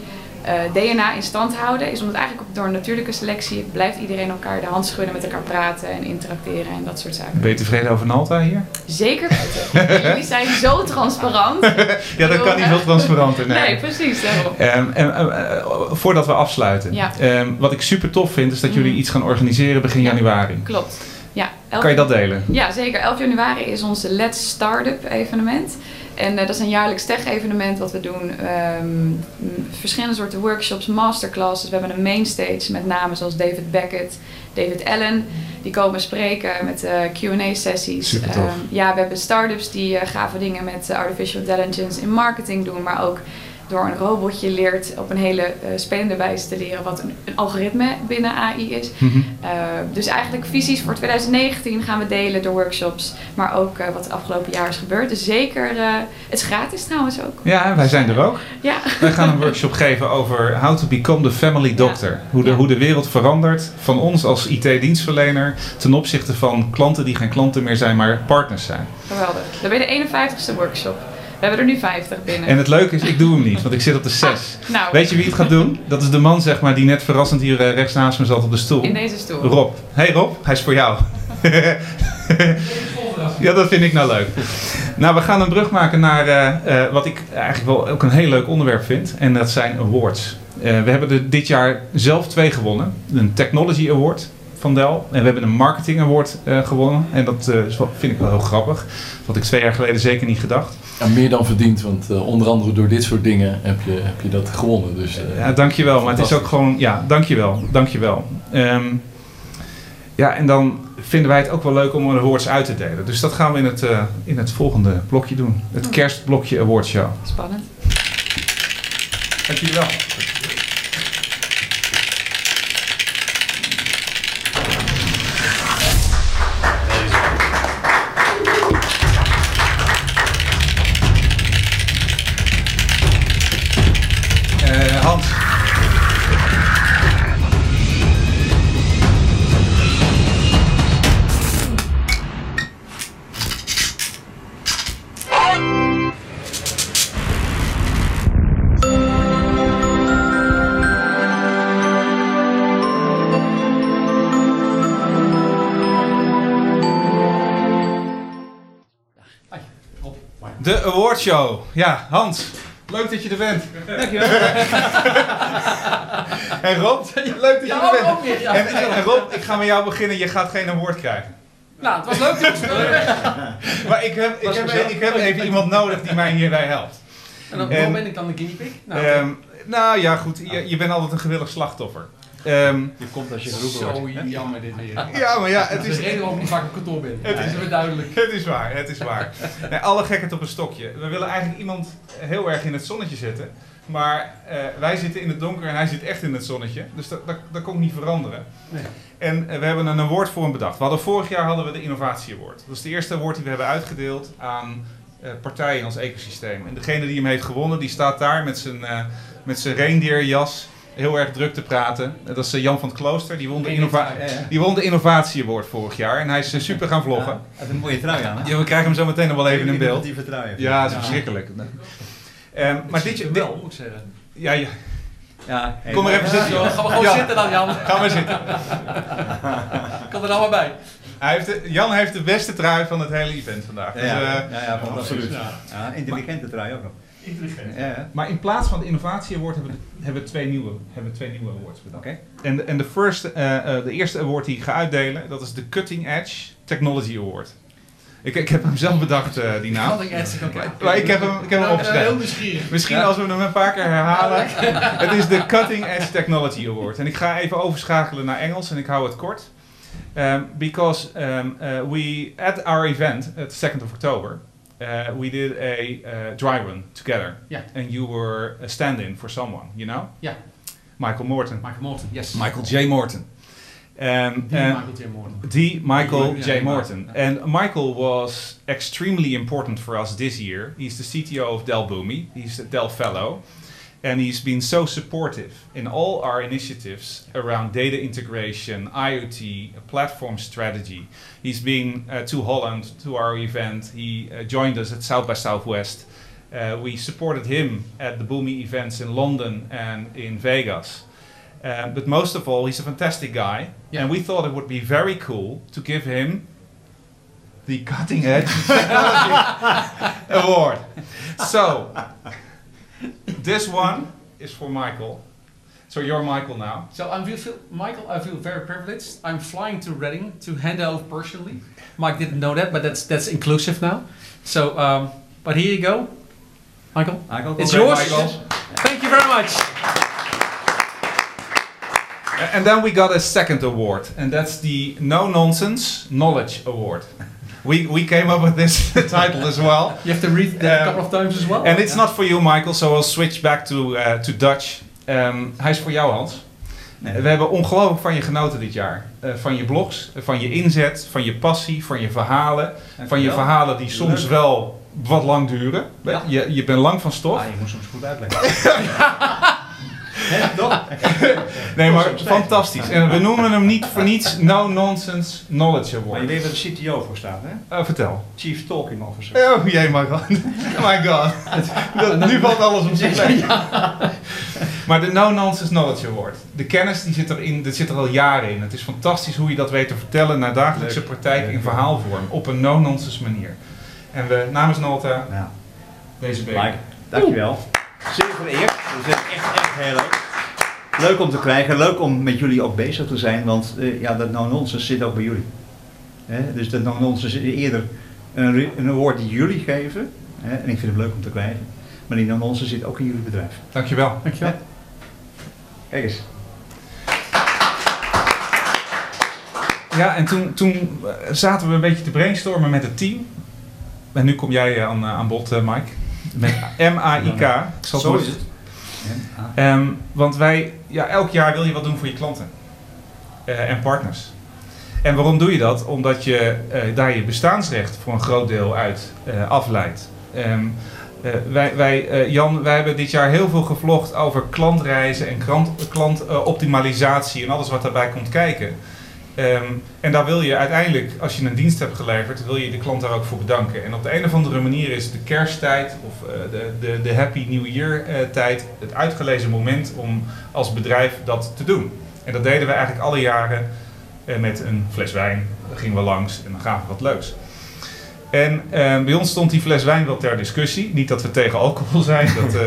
DNA in stand houden. Is omdat eigenlijk door een natuurlijke selectie blijft iedereen elkaar de hand schudden, met elkaar praten en interacteren en dat soort zaken. Ben je tevreden over Nalta hier? Zeker weten. *laughs* Jullie zijn zo transparant. *laughs* Ja, dat kan niet veel transparanter. Nee, Nee, precies. Eh, eh, voordat we afsluiten, Ja. Wat ik super tof vind, is dat Mhm. jullie iets gaan organiseren begin januari. Klopt. Ja, elf- Kan je dat delen? Ja, zeker. 11 januari is onze Let's Startup evenement. En eh, dat is een jaarlijks tech-evenement wat we doen. Ehm, verschillende soorten workshops, masterclasses. We hebben een mainstage met namen zoals David Beckett, David Allen. Die komen spreken met eh, Q&A-sessies. Supertof. ja, we hebben startups die eh, gave dingen met artificial intelligence in marketing doen. Maar ook door een robotje leert op een hele eh, spelende wijze te leren wat een, een algoritme binnen AI is. Mhm. Uh, dus eigenlijk visies voor 2019 gaan we delen door workshops, maar ook uh, wat het afgelopen jaar is gebeurd. Dus zeker, uh, het is gratis trouwens ook. Ja, wij zijn er ook. Ja. Wij gaan een workshop geven over how to become the family doctor. Hoe, de, hoe de wereld verandert van ons als IT-dienstverlener ten opzichte van klanten die geen klanten meer zijn, maar partners zijn. Geweldig. Dat ben je de 51ste workshop. We hebben er nu 50 binnen. En het leuke is, ik doe hem niet, want ik zit op de 6. nou. Weet je wie het gaat doen? Dat is de man, zeg maar, die net verrassend hier eh, rechts naast me zat op de stoel. In deze stoel. Rob. Hey Rob, hij is voor jou. *laughs* ja, dat vind ik nou leuk. Nou, we gaan een brug maken naar uh, uh, wat ik eigenlijk wel ook een heel leuk onderwerp vind. En dat zijn awards. Uh, we hebben er dit jaar zelf twee gewonnen. Een Technology Award van Dell. En we hebben een Marketing Award gewonnen. En dat is wel, vind ik wel heel grappig. Dat had ik twee jaar geleden zeker niet gedacht. Ja, meer dan verdiend, want uh, onder andere door dit soort dingen heb je, heb je dat gewonnen. Dus, uh, ja, dankjewel. Maar het is ook gewoon, ja, dankjewel. Dankjewel. Um, ja, en dan vinden wij het ook wel leuk om een awards uit te delen. Dus dat gaan we in het, uh, in het volgende blokje doen. Het kerstblokje awards show. Spannend. Dank Awardshow. Ja, Hans. Leuk dat je er bent. Dankjewel. *laughs* en Rob, leuk dat je Ja, er bent. ook weer, ja. En, en, en Rob, ik ga met jou beginnen. Je gaat geen award krijgen. Nou, het was leuk jongens. *laughs* Maar ik heb, ik heb, ik heb even iemand nodig die mij hierbij helpt. En dan, En- ben ik dan de guinea pig? Nou, Ehm, nou ja, goed. Je, je bent altijd een gewillig slachtoffer. Ehm, Je komt als je Zo jammer dit weer. Ja, maar ja, het is- de reden waarom ik vaak op kantoor ben. Het is- weer duidelijk. Het is waar, het is waar. Nee, alle gekheid op een stokje. We willen eigenlijk iemand heel erg in het zonnetje zetten. Maar eh, wij zitten in het donker en hij zit echt in het zonnetje. Dus dat, dat, dat kon niet veranderen. Nee. En eh, we hebben een award voor hem bedacht. We hadden, vorig jaar hadden we de Innovatie Award. Dat is de eerste award die we hebben uitgedeeld aan eh, partijen in ons ecosysteem. En degene die hem heeft gewonnen, die staat daar met zijn, eh met zijn reindeerjas heel erg druk te praten. Dat is eh, Jan van het Klooster. Die won, de innova- Ja, ja. die won de Innovatie Award vorig jaar. En hij is eh, super gaan vloggen. Hij heeft een mooie trui aan, hè? Ja, we krijgen hem zo meteen nog wel even in beeld. Heeft hij. Ja, dat is Ja. verschrikkelijk. Ehm, maar dit, wel, moet ik zeggen. Ja, ja. Ja, hey, Kom maar even zitten. joh, gaan we gewoon Ja. zitten dan, Jan. Ga maar zitten. *laughs* Kan er nou maar bij. Hij heeft de, Jan heeft de beste trui van het hele event vandaag. Ja, Dus, ja, eh, ja, absoluut. Ja. Ja, intelligente trui ook nog. Intelligent. Ja. Maar in plaats van de Innovatie Award hebben we, hebben we twee, nieuwe, hebben we twee nieuwe awards bedacht. Oké. En, de- en de, first, eh, eh, de eerste award die ik ga uitdelen, dat is de Cutting Edge Technology Award. Ik, ik heb hem zelf bedacht, eh, die naam. Cutting Edge. Maar ik heb hem, ik heb hem Nou, opgeschreven. heel nieuwsgierig. Misschien Ja. als we hem een paar keer herhalen. het is de Cutting Edge Technology Award. En ik ga even overschakelen naar Engels en ik hou het kort. Um, because um, uh, we, at our event, at the 2nd of October, uh, we did a uh, dry run together. Yeah. And you were a stand-in for someone, you know? Yeah. Michael Morton. Michael Morton, yes. Michael J. Morton. Um, Die and- Michael J. Morton. The Michael Die, J. ja, Morton. And Michael was extremely important for us this year. He's the CTO of Dell Boomi. He's a Dell Fellow. And he's been so supportive in all our initiatives around data integration, IoT, platform strategy. He's been uh, to Holland to our event. He uh, joined us at South by Southwest. Uh, we supported him at the Boomi events in London and in Vegas. Uh, but most of all, he's a fantastic guy, and we thought it would be very cool to give him the Cutting Edge *laughs* Technology Award. So, this one is for Michael. So you're Michael now. So I feel, feel, Michael, I feel very privileged. I'm flying to Reading to hand over personally. Mike didn't know that, but that's that's inclusive now. So, um, but here you go, Michael. Michael, it's yours. Michael. Thank you very much. And then we got a second award, and that's the No Nonsense Knowledge Award. *laughs* We, we came up with this *laughs* title as well. You have to read that a couple of times as well. And it's not for you, Michael, so I'll switch back to, uh, to Dutch. Um, hij is voor jou, Hans. Nee. We hebben ongelooflijk van je genoten dit jaar. Eh, van je blogs, van je inzet, van je passie, van je verhalen. Van je verhalen die soms Leuk. wel wat lang duren. Ja. Je, je bent lang van stof. Ah, je moet soms goed uitleggen. *laughs* *laughs* *laughs* Toch? *laughs* Nee, maar fantastisch. En we noemen hem niet voor niets No Nonsense Knowledge Maar je Award. weet waar de CTO voor staat, hè? Oh, vertel. Chief Talking Officer. Oh jee, my god. *laughs* my god. Dat- nu valt alles op zijn plek. Maar de No Nonsense Knowledge Award. De kennis die zit erin, dat zit er al jaren in. Het is fantastisch hoe je dat weet te vertellen naar dagelijkse praktijk in verhaalvorm. Op een no-nonsense manier. En we namens Nalta Ja. deze beker. Mike, dankjewel. Zeer vereerd. Dat is echt, echt heel leuk. Leuk om te krijgen, leuk om met jullie ook bezig te zijn, want eh, ja, dat no-nonsense zit ook bij jullie. Hè? Dus dat no-nonsense is eerder een, een award die jullie geven, hè? en ik vind het leuk om te krijgen, maar die no-nonsense zit ook in jullie bedrijf. Dankjewel. Dankjewel. Kijk eens. Ja, en toen, toen zaten we een beetje te brainstormen met het team. En nu kom jij eh, aan, eh, aan bod, eh, Mike. Met M-A-I-K. Ik zal Zo is het. Ehm, want wij, ja, elk jaar wil je wat doen voor je klanten Eh, en partners. En waarom doe je dat? Omdat je eh, daar je bestaansrecht voor een groot deel uit eh, afleidt. Ehm, eh, wij, wij, Jan, wij hebben dit jaar heel veel gevlogd over klantreizen en klantoptimalisatie en alles wat daarbij komt kijken. Ehm, en daar wil je uiteindelijk, als je een dienst hebt geleverd, wil je de klant daar ook voor bedanken. En op de een of andere manier is de kersttijd of eh, de, de, de Happy New Year eh, tijd het uitgelezen moment om als bedrijf dat te doen. En dat deden we eigenlijk alle jaren eh, met een fles wijn. Dan gingen we langs en dan gaven we wat leuks. En ehm, bij ons stond die fles wijn wel ter discussie. Niet dat we tegen alcohol zijn, dat, eh,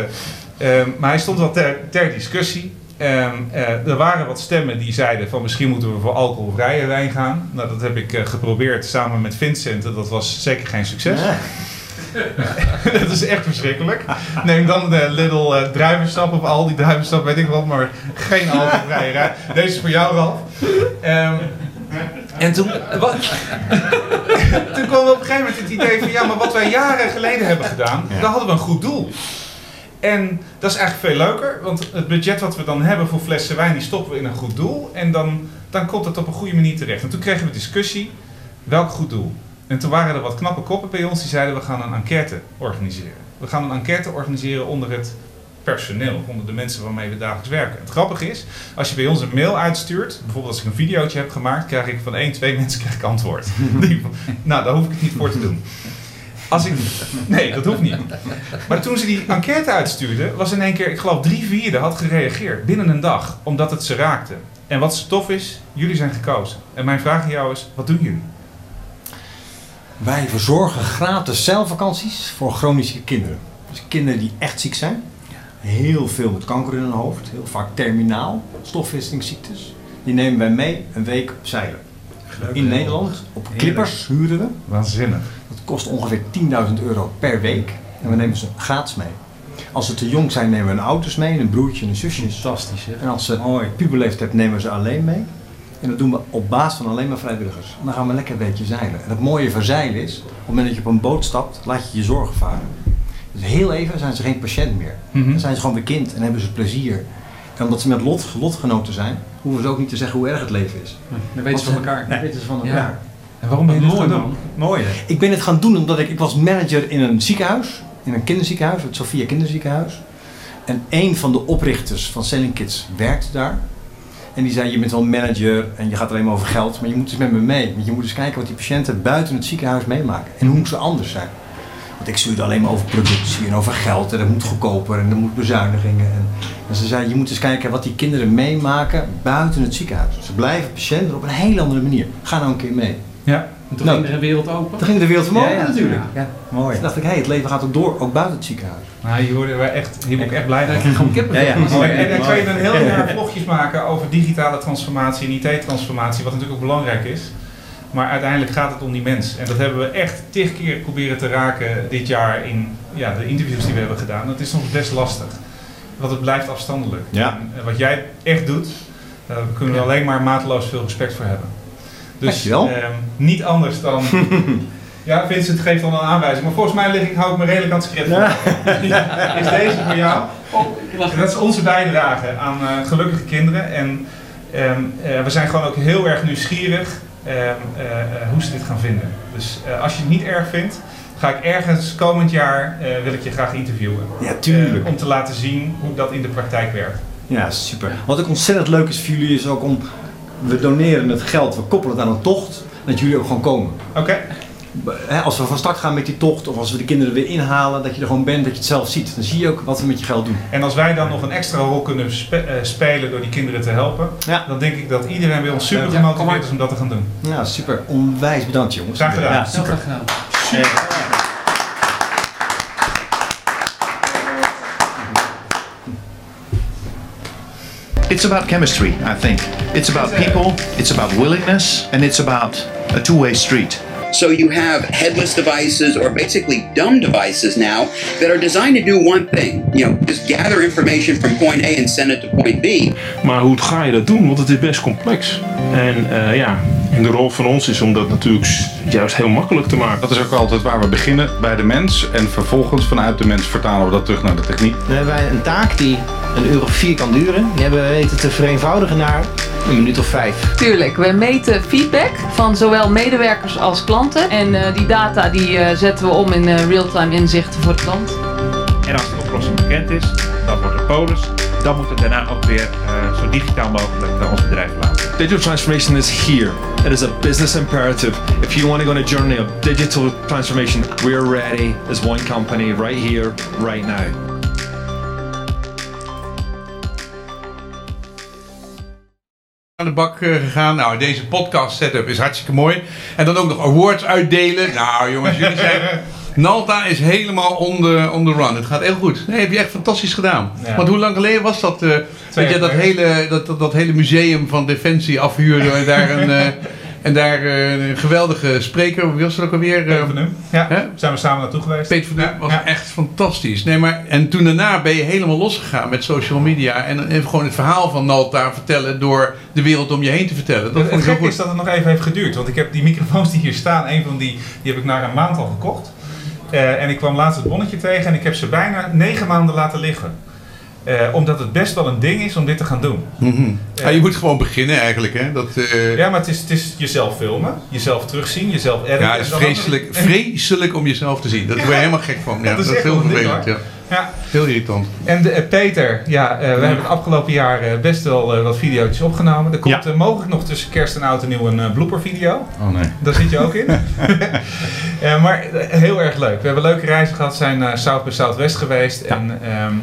*laughs* ehm, maar hij stond wel ter, ter discussie. Ehm, eh, er waren wat stemmen die zeiden van misschien moeten we voor alcoholvrije wijn gaan. Nou, dat heb ik eh, geprobeerd samen met Vincent en dat was zeker geen succes. *laughs* dat is echt verschrikkelijk. Neem dan de Little uh, druivensap of al die druivensap, weet ik wat, maar geen alcoholvrije wijn. Deze is voor jou, Ralf. Ehm, en toen, wat, *laughs* toen kwam we op een gegeven moment het idee van ja, maar wat wij jaren geleden hebben gedaan, daar hadden we een goed doel. En dat is eigenlijk veel leuker, want het budget wat we dan hebben voor flessen wijn, die stoppen we in een goed doel. En dan, dan komt het op een goede manier terecht. En toen kregen we discussie, welk goed doel? En toen waren er wat knappe koppen bij ons die zeiden we gaan een enquête organiseren. We gaan een enquête organiseren onder het personeel, onder de mensen waarmee we dagelijks werken. Het grappige is, als je bij ons een mail uitstuurt, bijvoorbeeld als ik een videootje heb gemaakt, krijg ik van één, twee *laughs* mensen krijg antwoord. *laughs* nou, daar hoef ik het niet voor te doen. Als ik, nee, dat hoeft niet. Maar toen ze die enquête uitstuurden, was in één keer, ik geloof drie vierde had gereageerd binnen een dag, omdat het ze raakte. En wat zo tof is, jullie zijn gekozen. En mijn vraag aan jou is, wat doen jullie? Wij verzorgen gratis zeilvakanties voor chronische kinderen. Dus kinderen die echt ziek zijn. Heel veel met kanker in hun hoofd, heel vaak terminaal, stofwisselingsziektes. Die nemen wij mee een week op zeilen. In Nederland, op klippers huren we. Waanzinnig. Dat kost ongeveer 10.000 euro per week. En we nemen ze gratis mee. Als ze te jong zijn, nemen we een auto's mee, een broertje en een zusje. Fantastisch, hè? En als ze puberleeftijd hebben, nemen we ze alleen mee. En dat doen we op basis van alleen maar vrijwilligers. En dan gaan we lekker een beetje zeilen. En het mooie van zeilen is, op het moment dat je op een boot stapt, laat je je zorgen varen. Dus heel even zijn ze geen patiënt meer. Mhm. Dan zijn ze gewoon weer kind en hebben ze plezier. En omdat ze met lot, lotgenoten zijn, hoeven ze ook niet te zeggen hoe erg het leven is. Dan weten ze van elkaar. Weten ze van Ja. En waarom ben je dit Mooi, gaan doen? man. Mooi hè? Ik ben het gaan doen omdat ik, ik was manager in een ziekenhuis. In een kinderziekenhuis, het Sophia Kinderziekenhuis. En een van de oprichters van Selling Kids werkte daar. En die zei, je bent wel manager en je gaat alleen maar over geld. Maar je moet dus met me mee. Want je moet eens kijken wat die patiënten buiten het ziekenhuis meemaken. En hoe ze anders zijn. Want ik stuurde alleen maar over productie en over geld. En dat moet goedkoper en er moet bezuinigingen. En, en ze zei, je moet eens kijken wat die kinderen meemaken buiten het ziekenhuis. Ze blijven patiënten op een hele andere manier. Ga nou een keer mee. Ja. En toen Nou, ging er een wereld open. Toen ging de wereld van Ja, open ja, natuurlijk. ja. Mooi. Toen dacht ik, hé, het leven gaat ook door, ook buiten het ziekenhuis. Nou, hier worden we echt, hier ben ik echt blij van. ik krijg gewoon. Ja, ja. En, Mooi. en dan kan je dan heel Ja. jaar vlogjes maken over digitale transformatie en IT-transformatie, wat natuurlijk ook belangrijk is. Maar uiteindelijk gaat het om die mens. En dat hebben we echt tig keer proberen te raken dit jaar in ja, de interviews die we hebben gedaan. Dat is soms best lastig. Want het blijft afstandelijk. Ja. En wat jij echt doet, daar kunnen we alleen maar mateloos veel respect voor hebben. Dus ehm, niet anders dan... *laughs* ja, Vincent geeft dan een aanwijzing. Maar volgens mij lig ik, hou ik me redelijk aan het script. *laughs* is deze voor jou? Dat is onze bijdrage aan eh, gelukkige kinderen. En ehm, eh, we zijn gewoon ook heel erg nieuwsgierig ehm, eh, hoe ze dit gaan vinden. Dus eh, als je het niet erg vindt, ga ik ergens komend jaar eh, wil ik je graag interviewen. Ja, tuurlijk. Om te laten zien hoe dat in de praktijk werkt. Ja, super. Wat ook ontzettend leuk is voor jullie is ook om... We doneren het geld, we koppelen het aan een tocht. Dat jullie ook gewoon komen. Oké. Hè, Als we van start gaan met die tocht of als we de kinderen weer inhalen, dat je er gewoon bent, dat je het zelf ziet. Dan zie je ook wat we met je geld doen. En als wij dan nog een extra rol kunnen spe- eh, spelen door die kinderen te helpen, Ja. dan denk ik dat iedereen bij ons super Ja, gemotiveerd is om dat te gaan doen. Ja, super. Onwijs bedankt jongens. Graag gedaan. Ja, Heel super. graag gedaan. It's about chemistry, I think. It's about people, it's about willingness, and it's about a two way street. So you have headless devices or basically dumb devices now that are designed to do one thing. You know, just gather information from point A and send it to point B. Maar hoe ga je dat doen? Want het is best complex. En eh, ja, en de rol van ons is om dat natuurlijk juist heel makkelijk te maken. Dat is ook altijd waar we beginnen, bij de mens. En vervolgens vanuit de mens vertalen we dat terug naar de techniek. Dan hebben wij een taak die een uur of vier kan duren. Die hebben we weten te vereenvoudigen naar een minuut of vijf. Tuurlijk, we meten feedback van zowel medewerkers als klanten. En eh, die data die, eh, zetten we om in eh, real-time inzichten voor de klant. En als de oplossing bekend is, dan wordt het polis. Dan moet het daarna ook weer eh, zo digitaal mogelijk naar ons bedrijf laten. Digital transformation is here. It is a business imperative. If you want to go on a journey of digital transformation, we're ready as one company right here, right now. aan de bak eh, gegaan. Nou, deze podcast setup is hartstikke mooi. En dan ook nog awards uitdelen. Nou jongens, jullie zijn... Nalta is helemaal on the, on the run. Het gaat heel goed. Nee, heb je echt fantastisch gedaan. Ja. Want hoe lang geleden was dat? eh, dat je dat hele, dat, dat, dat hele museum van Defensie afhuurde en daar een, eh, en daar eh, een geweldige spreker, wie was dat ook alweer? Peter van. Ja, Hè? zijn we samen naartoe geweest. Peter van was echt fantastisch. Nee, maar, en toen daarna ben je helemaal losgegaan met social media en even gewoon het verhaal van Nalta vertellen door de wereld om je heen te vertellen. Dat Het, het is dat het nog even heeft geduurd. Want ik heb die microfoons die hier staan, een van die, die heb ik na een maand al gekocht. Eh, en ik kwam laatst het bonnetje tegen en ik heb ze bijna negen maanden laten liggen. Eh, omdat het best wel een ding is om dit te gaan doen. Mhm. Ja, je moet gewoon beginnen eigenlijk. Hè? Dat, eh, Ja, maar het is, het is jezelf filmen, jezelf terugzien, jezelf editen. ja, het is vreselijk, *laughs* vreselijk om jezelf te zien. Daar word je helemaal gek van. Ja, dat dat, is heel ding, vervelend. Ja. Ja. Heel irritant. En de, eh, Peter, ja, eh, we hebben het afgelopen jaar eh, best wel wat video's opgenomen. Er komt mogelijk nog tussen kerst en oud en nieuw een blooper video. Oh nee. Daar zit je ook in. *laughs* *laughs* Maar heel erg leuk. We hebben leuke reizen gehad, zijn naar South by Southwest geweest. En ehm,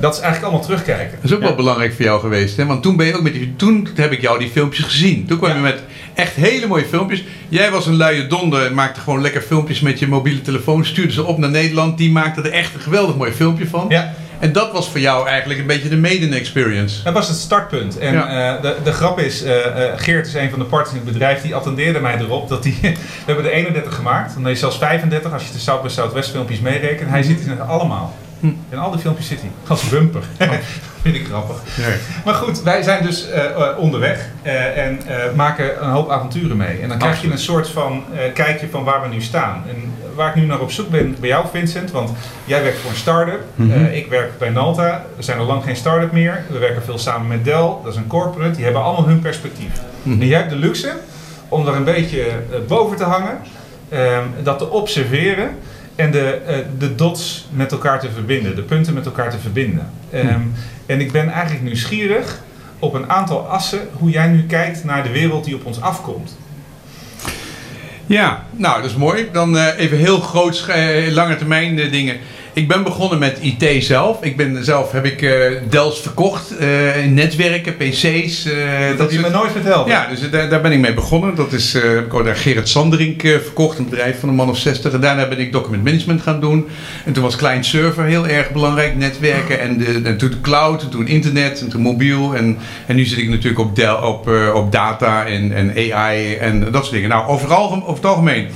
dat is eigenlijk allemaal terugkijken. Dat is ook wel belangrijk voor jou geweest. Hè? Want toen, ben je ook met die, toen heb ik jou die filmpjes gezien. Toen kwam je met echt hele mooie filmpjes. Jij was een luie donder. Maakte gewoon lekker filmpjes met je mobiele telefoon. Stuurde ze op naar Nederland. Die maakte er echt een geweldig mooi filmpje van. Ja. En dat was voor jou eigenlijk een beetje de maiden experience. Dat was het startpunt. En Ja. eh, de, de grap is, eh, eh, Geert is een van de partners in het bedrijf, die attendeerde mij erop dat die, *laughs* we hebben er 31 gemaakt. Dan is zelfs 35 als je de South by Southwest filmpjes meerekent. Hij zit in het allemaal. In al die filmpjes zit hij. Als bumper. *laughs* Vind ik grappig. Maar goed, wij zijn dus eh, eh, onderweg eh, en maken een hoop avonturen mee. En dan krijg je een soort van kijkje van waar we nu staan. En waar ik nu naar op zoek ben bij jou, Vincent, want jij werkt voor een start-up. Mhm. Ik werk bij Nalta. We zijn al lang geen start-up meer. We werken veel samen met Dell. Dat is een corporate. Die hebben allemaal hun perspectief. Mhm. En jij hebt de luxe om er een beetje boven te hangen, ehm, dat te observeren en de, eh, de dots met elkaar te verbinden, de punten met elkaar te verbinden. Ehm, En ik ben eigenlijk nieuwsgierig op een aantal assen hoe jij nu kijkt naar de wereld die op ons afkomt. Ja, nou dat is mooi. Dan eh, even heel groot, eh, lange termijn dingen. Ik ben begonnen met IT zelf. Ik ben zelf heb ik eh Dells verkocht, eh, netwerken, PC's. eh, Dat heb je me nooit verteld. Ja, dus daar, daar ben ik mee begonnen. Dat is, heb ik ook naar Gerrit Sanderink verkocht, een bedrijf van een man of 60. En daarna ben ik document management gaan doen. En toen was client server heel erg belangrijk, netwerken. En, de, en toen de cloud, en toen internet, en toen mobiel. En, en nu zit ik natuurlijk op, Dell, op, op data en, en AI en dat soort dingen. Nou, overal, over het algemeen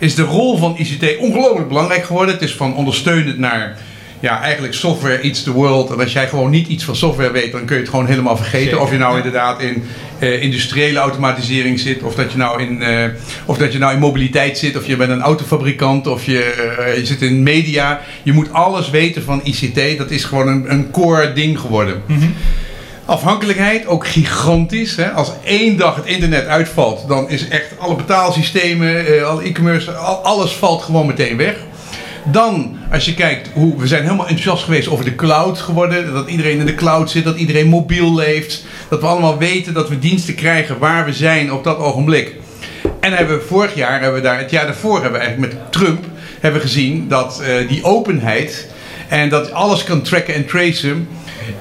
is de rol van ICT ongelooflijk belangrijk geworden. Het is van ondersteunend naar ja, eigenlijk software eats the world. En als jij gewoon niet iets van software weet, dan kun je het gewoon helemaal vergeten. Zeker, of je nou ja. inderdaad in eh, industriële automatisering zit, of dat, je nou in, eh, of dat je nou in mobiliteit zit, of je bent een autofabrikant, of je, eh, je zit in media. Je moet alles weten van ICT. Dat is gewoon een, een core ding geworden. Afhankelijkheid, ook gigantisch. Hè? Als één dag het internet uitvalt, dan is echt alle betaalsystemen, eh, alle e-commerce, al- alles valt gewoon meteen weg. Dan, als je kijkt hoe we zijn helemaal enthousiast geweest over de cloud geworden. Dat iedereen in de cloud zit, dat iedereen mobiel leeft. Dat we allemaal weten dat we diensten krijgen waar we zijn op dat ogenblik. En hebben we vorig jaar, hebben we daar, het jaar daarvoor hebben we eigenlijk met Trump hebben gezien dat eh, die openheid en dat alles kan tracken en tracen,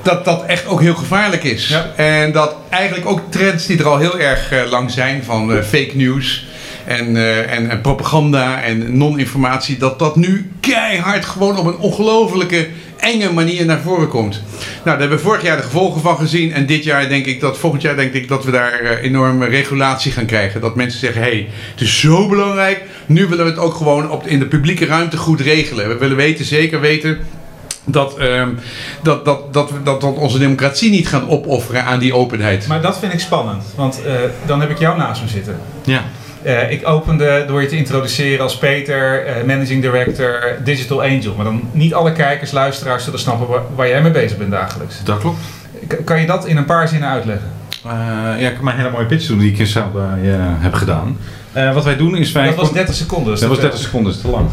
dat dat echt ook heel gevaarlijk is. En dat eigenlijk ook trends die er al heel erg eh, lang zijn van eh, fake news en, eh, en, en propaganda en non-informatie, dat dat nu keihard gewoon op een ongelofelijke enge manier naar voren komt. Nou, daar hebben we vorig jaar de gevolgen van gezien. En dit jaar denk ik dat, volgend jaar denk ik dat we daar eh, enorme regulatie gaan krijgen. Dat mensen zeggen, hé, hey, het is zo belangrijk. Nu willen we het ook gewoon op, in de publieke ruimte goed regelen. We willen weten, zeker weten, dat, ehm, dat, dat, dat, we, dat we onze democratie niet gaan opofferen aan die openheid. Maar dat vind ik spannend, want eh, dan heb ik jou naast me zitten. Ja. Eh, ik opende door je te introduceren als Peter, eh, Managing Director, Digital Angel. Maar dan niet alle kijkers, luisteraars zullen snappen waar, waar jij mee bezig bent dagelijks. Dat klopt. K- kan je dat in een paar zinnen uitleggen? Ja, ik kan maar een hele mooie pitch doen die ik in eh, heb gedaan. Wat wij doen is wij... Dat was 30 seconden. dus Dat was dat- 30 seconden, dat is te lang.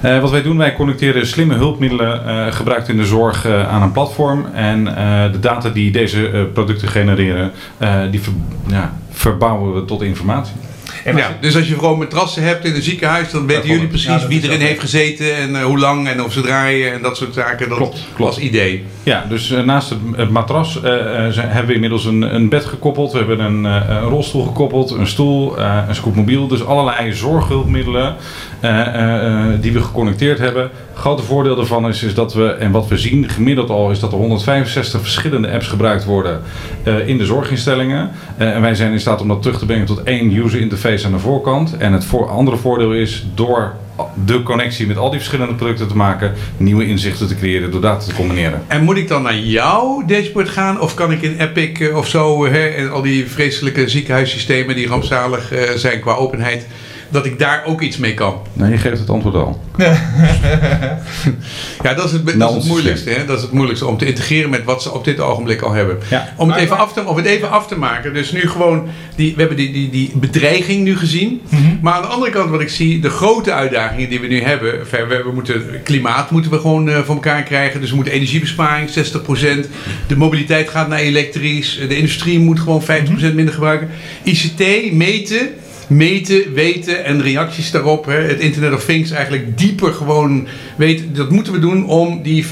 Eh, wat wij doen, wij connecteren slimme hulpmiddelen eh, gebruikt in de zorg eh, aan een platform. En de data die deze producten genereren, die ja, verbouwen we tot informatie. En als ja, dus als je gewoon matrassen hebt in een ziekenhuis, dan weten jullie precies wie erin heeft gezeten en eh, hoe lang en of ze draaien en dat soort zaken. Dat als idee. Ja, dus eh, naast het, het matras eh, eh, zijn- hebben we inmiddels een, een bed gekoppeld. We hebben een, eh, een rolstoel gekoppeld, een stoel, eh, een scootmobiel. Dus allerlei zorghulpmiddelen eh, eh, eh, die we geconnecteerd hebben. Het grote voordeel daarvan is, is dat we, en wat we zien gemiddeld al, is dat er 165 verschillende apps gebruikt worden eh, in de zorginstellingen. Eh, en wij zijn in staat om dat terug te brengen tot één user interface aan de voorkant. En het andere voordeel is door de connectie met al die verschillende producten te maken, nieuwe inzichten te creëren door data te combineren. En moet ik dan naar jouw dashboard gaan of kan ik in Epic eh, of zo, eh, hè, en al die vreselijke ziekenhuissystemen die rampzalig eh, zijn qua openheid, dat ik daar ook iets mee kan? Nee, je geeft het antwoord al. *laughs* Ja, dat is het, dat is Nou, het moeilijkste. Hè? Dat is het moeilijkste om te integreren met wat ze op dit ogenblik al hebben. Ja. Om, het even af te, om het even af te maken. Dus nu gewoon, die, we hebben die, die, die bedreiging nu gezien. Mhm. Maar aan de andere kant wat ik zie, de grote uitdagingen die we nu hebben. We, we moeten, klimaat moeten we gewoon eh, voor elkaar krijgen. Dus we moeten energiebesparing, 60%. De mobiliteit gaat naar elektrisch. De industrie moet gewoon 50% Mhm. minder gebruiken. ICT, meten meten, weten en reacties daarop. Hè. Het Internet of Things eigenlijk dieper gewoon weten. Dat moeten we doen om die 50%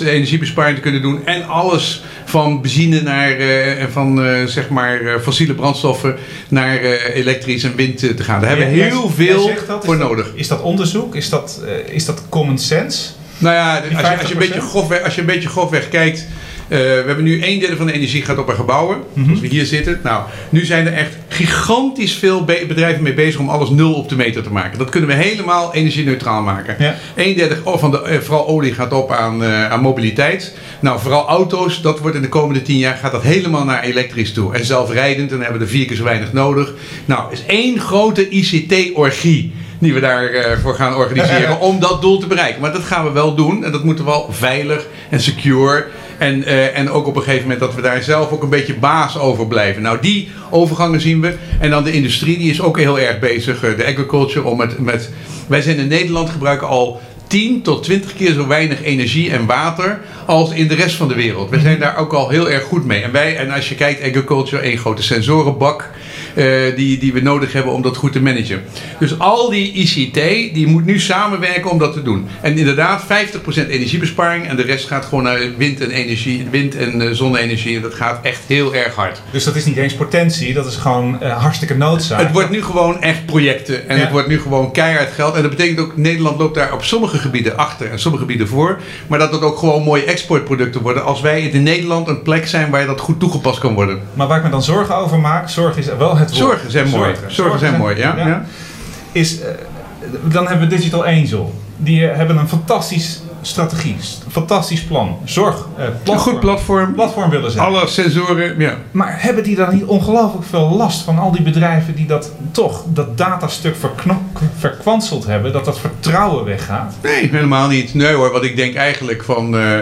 energiebesparing te kunnen doen. En alles van benzine naar eh, en van eh, zeg maar eh, fossiele brandstoffen naar elektrisch en wind te gaan. Daar hebben we heel veel dat, voor dat- nodig. Is dat onderzoek? Is dat, is dat common sense? Nou ja, als je, als je, een 50%? beetje grofweg, als je een beetje grofweg kijkt. Eh, we hebben nu een derde van de energie gaat op naar gebouwen. Mhm. Als we hier zitten. Nou, nu zijn er echt gigantisch veel be- bedrijven mee bezig om alles nul op de meter te maken. Dat kunnen we helemaal energie-neutraal maken. Ja. Een derde oh, van de, eh, vooral olie gaat op aan, eh, aan mobiliteit. Nou, vooral auto's, dat wordt in de komende tien jaar gaat dat helemaal naar elektrisch toe. En zelfrijdend, dan hebben we er vier keer zo weinig nodig. Nou, is één grote ICT-orgie die we daarvoor voor gaan organiseren *laughs* om dat doel te bereiken. Maar dat gaan we wel doen en dat moeten we wel veilig en secure. En, eh, en ook op een gegeven moment dat we daar zelf ook een beetje baas over blijven. Nou, die overgangen zien we. En dan de industrie, die is ook heel erg bezig. eh, De agriculture, om met, met... Wij zijn in Nederland gebruiken al 10 tot 20 keer zo weinig energie en water als in de rest van de wereld. We zijn daar ook al heel erg goed mee. En, wij, en als je kijkt, agriculture, één grote sensorenbak eh, die, die we nodig hebben om dat goed te managen. Dus al die ICT, die moet nu samenwerken om dat te doen. En inderdaad, 50% energiebesparing en de rest gaat gewoon naar wind en energie, wind en eh, zonne-energie. En dat gaat echt heel erg hard. Dus dat is niet eens potentie, dat is gewoon eh, hartstikke noodzaak. Het wordt nu gewoon echt projecten. En Ja. het wordt nu gewoon keihard geld. En dat betekent ook, Nederland loopt daar op sommige gebieden achter en sommige gebieden voor. Maar dat het ook gewoon mooie exportproducten worden. Als wij in Nederland een plek zijn waar dat goed toegepast kan worden. Maar waar ik me dan zorgen over maak, zorg is wel het woord. Zorgen zijn mooi. Zorgen zijn mooi, ja, ja. Is, eh, dan hebben we Digital Angel. Die eh, hebben een fantastisch strategie, een fantastisch plan. Zorg, eh, platform, Een goed platform. platform willen zijn. Alle sensoren, ja. Maar hebben die dan niet ongelooflijk veel last van al die bedrijven die dat toch, dat datastuk verkwanseld hebben, dat dat vertrouwen weggaat? Nee, helemaal niet. Nee hoor, wat ik denk eigenlijk van... eh,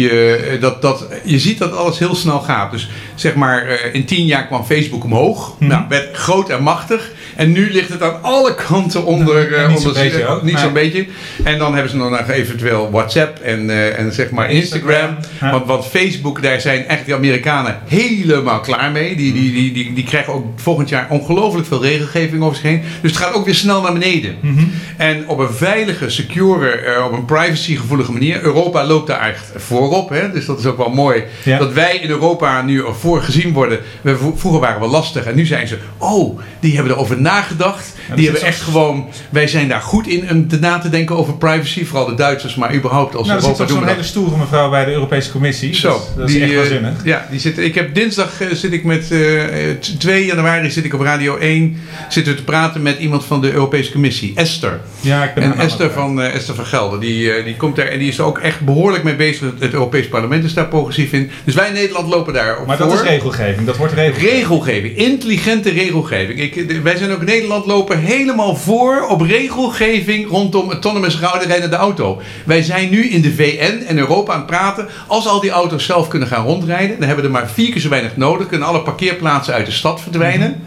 je, eh, dat, dat, je ziet dat alles heel snel gaat. Dus zeg maar, eh, in tien jaar kwam Facebook omhoog. Mhm. Nou, werd groot en machtig. En nu ligt het aan alle kanten onder... Eh, niet zo'n onder beetje ook. Niet zo'n Nee. beetje. En dan hebben ze nog eventueel WhatsApp en, en zeg maar Instagram. Ja. Want, want Facebook, daar zijn echt de Amerikanen helemaal klaar mee. Die, die, die, die, die krijgen ook volgend jaar ongelooflijk veel regelgeving over zich heen. Dus het gaat ook weer snel naar beneden. Mhm. En op een veilige, secure, op een privacygevoelige manier. Europa loopt daar echt voorop. Hè? Dus dat is ook wel mooi. Ja. Dat wij in Europa nu voor gezien worden. We, vro- vroeger waren we lastig. En nu zijn ze, oh, die hebben erover nagedacht. dat die is hebben echt gewoon, wij zijn daar goed in om te na te denken over privacy. Vooral de Duitsers, maar überhaupt als Nou, er zit Europa toch doen zo'n hele dat. stoere mevrouw bij de Europese Commissie. Zo, dat, is- dat is echt eh, waanzinnig. ja, die zit, ik heb dinsdag eh, zit ik met eh, eh, t- 2 januari zit ik op Radio 1 zitten we te praten met iemand van de Europese Commissie, Esther. Ja, ik ben en Esther van Esther van Gelder, die, die komt daar en die is er ook echt behoorlijk mee bezig. Het Europees Parlement is daar progressief in. Dus wij in Nederland lopen daar op Maar voor. dat is regelgeving, dat wordt regelgeving. Regelgeving, intelligente regelgeving. Ik, de- wij zijn ook in Nederland lopen helemaal voor op regelgeving rondom autonomous rijden de auto. Wij zijn nu in de VN en Europa aan het praten. Als al die auto's zelf kunnen gaan rondrijden, dan hebben we er maar vier keer zo weinig nodig. Kunnen alle parkeerplaatsen uit de stad verdwijnen.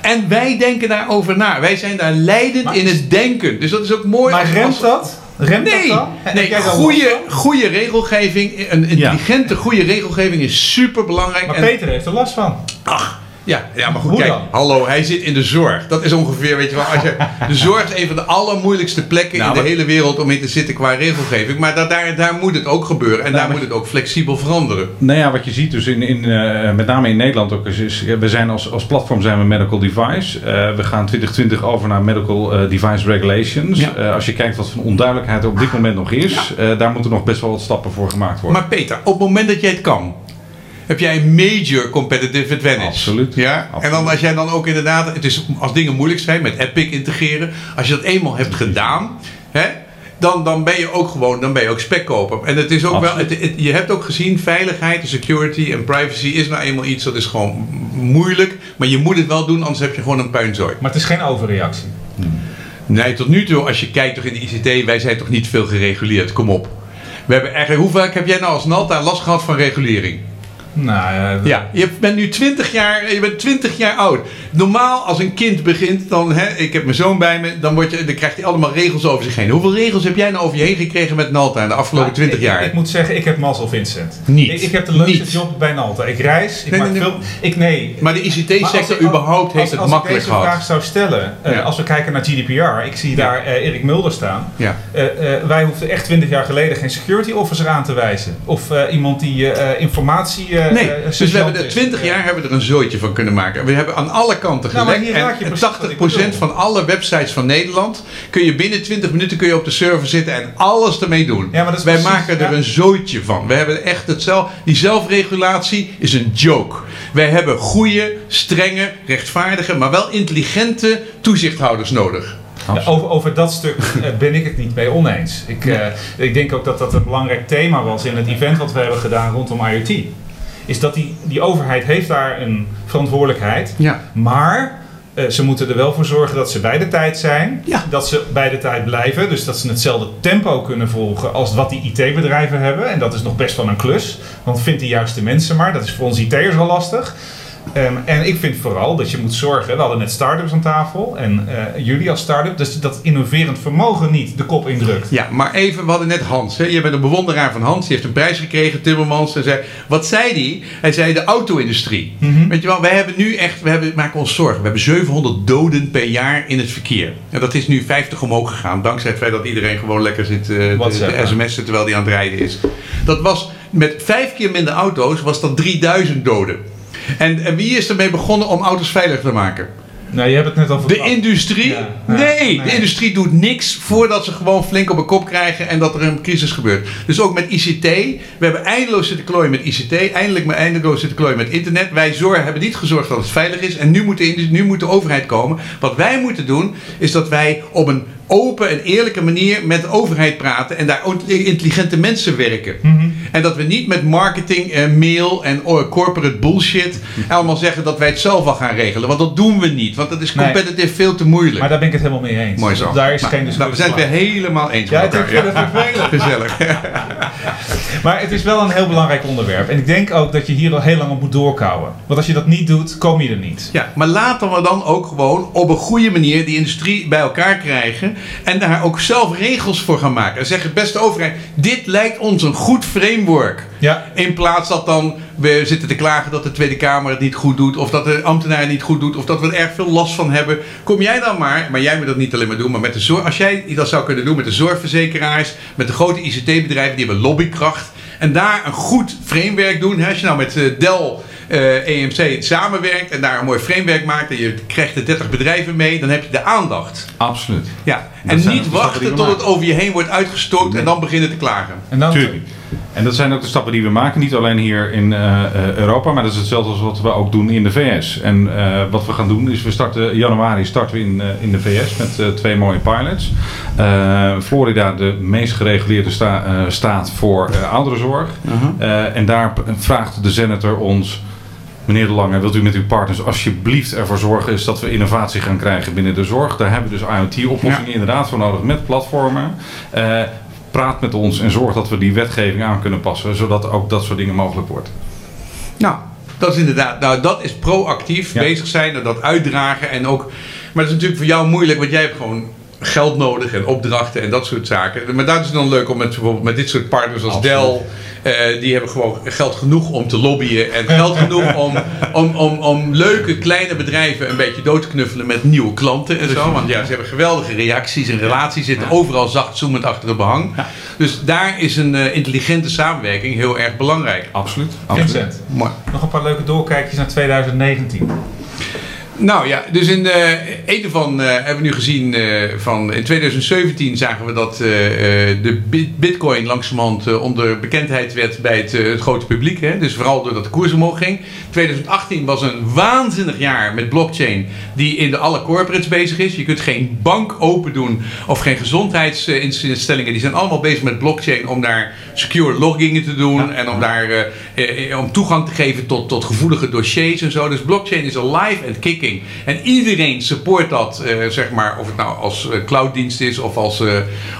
En wij denken daarover na. Wij zijn daar leidend in het denken. Dus dat is ook mooi. Maar remt dat? Remt nee, dat dan? Goede, goede regelgeving, een intelligente goede regelgeving is super belangrijk. Maar Peter heeft er last van. Ach, Ja, ja, maar goed, Hoe kijk, dan? hallo, hij zit in de zorg. Dat is ongeveer, weet je wel, als je, *laughs* de zorg is een van de allermoeilijkste plekken Nou, in de maar- hele wereld om in te zitten qua regelgeving. Maar daar, daar, daar moet het ook gebeuren en daar maar- moet het ook flexibel veranderen. Nou ja, wat je ziet dus in, in, eh, met name in Nederland ook is, is we zijn als, als platform zijn we medical device. Eh, we gaan 2020 over naar medical eh, device regulations. Ja. Als je kijkt wat voor onduidelijkheid er op dit moment nog is, daar moeten nog best wel wat stappen voor gemaakt worden. Maar Peter, op het moment dat jij het kan, heb jij een major competitive advantage. Absoluut. Ja? En dan als jij dan ook inderdaad, het is als dingen moeilijk zijn, met Epic integreren, als je dat eenmaal hebt gedaan, hè, dan, dan ben je ook gewoon, dan ben je ook spekkoper. En het is ook wel, het, het- je hebt ook gezien, veiligheid, security en privacy is nou eenmaal iets dat is gewoon moeilijk, maar je moet het wel doen, anders heb je gewoon een puinzooi. Maar het is geen overreactie. Nee, tot nu toe, als je kijkt toch in de ICT, wij zijn toch niet veel gereguleerd. Kom op. We hebben eigenlijk, hoe vaak heb jij nou als Nalta last gehad van regulering? Nou ja, Ja, je bent nu 20 jaar, je bent 20 jaar oud. Normaal als een kind begint, dan, hè, ik heb mijn zoon bij me, dan, word je, dan krijgt hij allemaal regels over zich heen. Hoeveel regels heb jij nou over je heen gekregen met Nalta in de afgelopen 20 ik, jaar? Ik, moet zeggen, ik heb mazzel, Vincent. Niet. Ik, ik heb de leukste Niet. job bij Nalta. Ik reis, ik Nee, maak nee, veel... Ik, nee. Maar de ICT-sector als überhaupt heeft als- het als makkelijk ik deze gehad. vraag zou stellen, eh, Ja. als we kijken naar GDPR, ik zie daar eh, Erik Mulder staan. Ja. Eh, wij hoefden echt 20 jaar geleden geen security officer aan te wijzen. Of iemand die informatie. Eh, Nee, eh, dus we hebben er is. 20 jaar hebben we er een zooitje van kunnen maken. We hebben aan alle kanten Nou, gelekt. en precies wat ik 80% van alle websites van Nederland kun je binnen 20 minuten kun je op de server zitten en alles ermee doen. Ja, maar dat is Wij precies- maken er ja. een zooitje van. We hebben echt het zelf. Die zelfregulatie is een joke. Wij hebben goede, strenge, rechtvaardige, maar wel intelligente toezichthouders nodig. Ja, over, over dat stuk eh, ben ik het niet mee oneens. Ik, eh, ik denk ook dat dat een belangrijk thema was in het event wat we hebben gedaan rondom IoT. Is dat die, die overheid heeft daar een verantwoordelijkheid. Ja. Maar eh, ze moeten er wel voor zorgen dat ze bij de tijd zijn. Dat ze bij de tijd blijven. Dus dat ze hetzelfde tempo kunnen volgen als wat die IT-bedrijven hebben. En dat is nog best wel een klus. Want vind de juiste mensen maar. Dat is voor ons IT'ers al lastig. Ehm, en ik vind vooral dat je moet zorgen, we hadden net start-ups aan tafel en eh, jullie als start-up, dus dat innoverend vermogen niet de kop indrukt. Ja, maar even, we hadden net Hans. Hè? Je bent een bewonderaar van Hans. Die heeft een prijs gekregen, Timmermans. En zei, wat zei hij? Hij zei de auto-industrie. Weet je wel, wij hebben nu echt, we hebben, maken ons zorgen. We hebben 700 doden per jaar in het verkeer. En dat is nu 50 omhoog gegaan. Dankzij het feit dat iedereen gewoon lekker zit eh, te- sms'en terwijl hij aan het rijden is. Dat was met vijf keer minder auto's, was dat 3000 doden. En, en wie is ermee begonnen om auto's veilig te maken? Nou, je hebt het net al De industrie? nee, de industrie doet niks voordat ze gewoon flink op een kop krijgen en dat er een crisis gebeurt. Dus ook met ICT. We hebben eindeloos zitten klooien met ICT, eindelijk maar eindeloos zitten klooien met internet. Wij zorgen, hebben niet gezorgd dat het veilig is en nu moet, de, nu moet de overheid komen. Wat wij moeten doen, is dat wij op een open en eerlijke manier met de overheid praten en daar ook intelligente mensen werken. En dat we niet met marketing, eh, mail en oh, corporate bullshit allemaal zeggen dat wij het zelf wel gaan regelen. Want dat doen we niet. Want dat is Nee. competitive veel te moeilijk. Maar daar ben ik het helemaal mee eens. Mooi zo. Daar is Nou, geen nou, discussie. we zijn het weer helemaal eens Ja, met het elkaar. is vervelend. Gezellig. *laughs* Maar het is wel een heel belangrijk onderwerp. En ik denk ook dat je hier al heel lang op moet doorkouwen. Want als je dat niet doet, kom je er niet. Ja, maar laten we dan ook gewoon op een goede manier die industrie bij elkaar krijgen. En daar ook zelf regels voor gaan maken. En zeggen, beste overheid, dit lijkt ons een goed framework. Ja. In plaats dat dan we zitten te klagen dat de Tweede Kamer het niet goed doet. Of dat de ambtenaar het niet goed doet. Of dat we er erg veel last van hebben. Kom jij dan maar, maar jij moet dat niet alleen maar doen. Maar met de zorg, als jij dat zou kunnen doen met de zorgverzekeraars. Met de grote ICT-bedrijven, die hebben lobbykracht. En daar een goed framework doen. Hè? Als je nou met eh, Dell eh, EMC samenwerkt en daar een mooi framework maakt en je krijgt er 30 bedrijven mee, dan heb je de aandacht. Absoluut. Ja. Dat En niet de wachten tot het over je heen wordt uitgestookt en dan beginnen te klagen. En dan, Tuurlijk. En dat zijn ook de stappen die we maken, niet alleen hier in eh, eh, Europa, maar dat is hetzelfde als wat we ook doen in de VS. En eh, wat we gaan doen is, we starten januari starten we in, eh, in de VS met eh, twee mooie pilots. Eh, Florida, de meest gereguleerde sta- staat voor eh, ouderenzorg. Eh, en daar vraagt de senator ons. Meneer De Lange, wilt u met uw partners alsjeblieft ervoor zorgen is dat we innovatie gaan krijgen binnen de zorg? Daar hebben we dus IoT-oplossingen inderdaad voor nodig met platformen. Eh, praat met ons en zorg dat we die wetgeving aan kunnen passen, zodat ook dat soort dingen mogelijk wordt. Nou, dat is inderdaad, nou dat is proactief bezig zijn en dat uitdragen en ook, maar dat is natuurlijk voor jou moeilijk, want jij hebt gewoon geld nodig en opdrachten en dat soort zaken. Maar dat is dan leuk om met, bijvoorbeeld met dit soort partners als Dell. Eh, die hebben gewoon geld genoeg om te lobbyen en geld genoeg om, om, om, om leuke kleine bedrijven een beetje dood te knuffelen met nieuwe klanten en zo. Want ja, ze hebben geweldige reacties en relaties, zitten overal zacht zoemend achter het behang. Dus daar is een eh, intelligente samenwerking heel erg belangrijk. Absoluut. Vincent, Mooi. nog een paar leuke doorkijkjes naar 2019. Nou ja, dus in de, een ervan eh, hebben we nu gezien eh, van in 2017 zagen we dat eh, eh, de bit- bitcoin langzamerhand eh, onder bekendheid werd bij het, eh, het grote publiek. Hè? Dus vooral doordat de koers omhoog ging. 2018 was een waanzinnig jaar met blockchain die in de alle corporates bezig is. Je kunt geen bank open doen of geen gezondheidsinstellingen. Die zijn allemaal bezig met blockchain om daar secure loggingen te doen en om daar eh, eh, om toegang te geven tot, tot gevoelige dossiers en zo. Dus blockchain is alive and kicking. En iedereen support dat, eh, zeg maar, of het nou als eh, clouddienst is of als eh,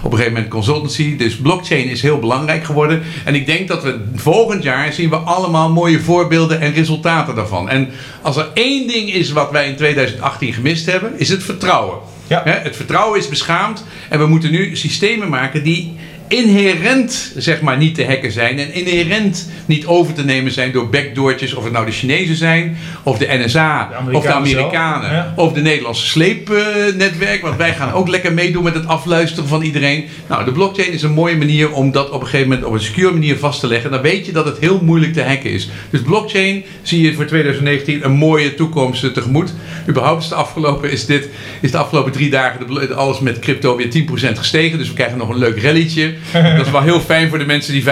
op een gegeven moment consultancy. Dus blockchain is heel belangrijk geworden. En ik denk dat we volgend jaar zien we allemaal mooie voorbeelden en resultaten daarvan. En als er één ding is wat wij in 2018 gemist hebben, is het vertrouwen. Hè, het vertrouwen is beschaamd en we moeten nu systemen maken die inherent zeg maar niet te hacken zijn en inherent niet over te nemen zijn door backdoortjes of het nou de Chinezen zijn of de NSA of de Amerikanen zelf. Amerikanen Ja. of de Nederlandse sleepnetwerk want wij gaan ook *laughs* lekker meedoen met het afluisteren van iedereen. Nou, de blockchain is een mooie manier om dat op een gegeven moment op een secure manier vast te leggen. Dan weet je dat het heel moeilijk te hacken is. Dus blockchain zie je voor 2019 een mooie toekomst eh, tegemoet. Überhaupt is de afgelopen, is dit, is de afgelopen drie dagen alles met crypto weer 10% gestegen. Dus we krijgen nog een leuk rallytje. *laughs* Dat is wel heel fijn voor de mensen die 75%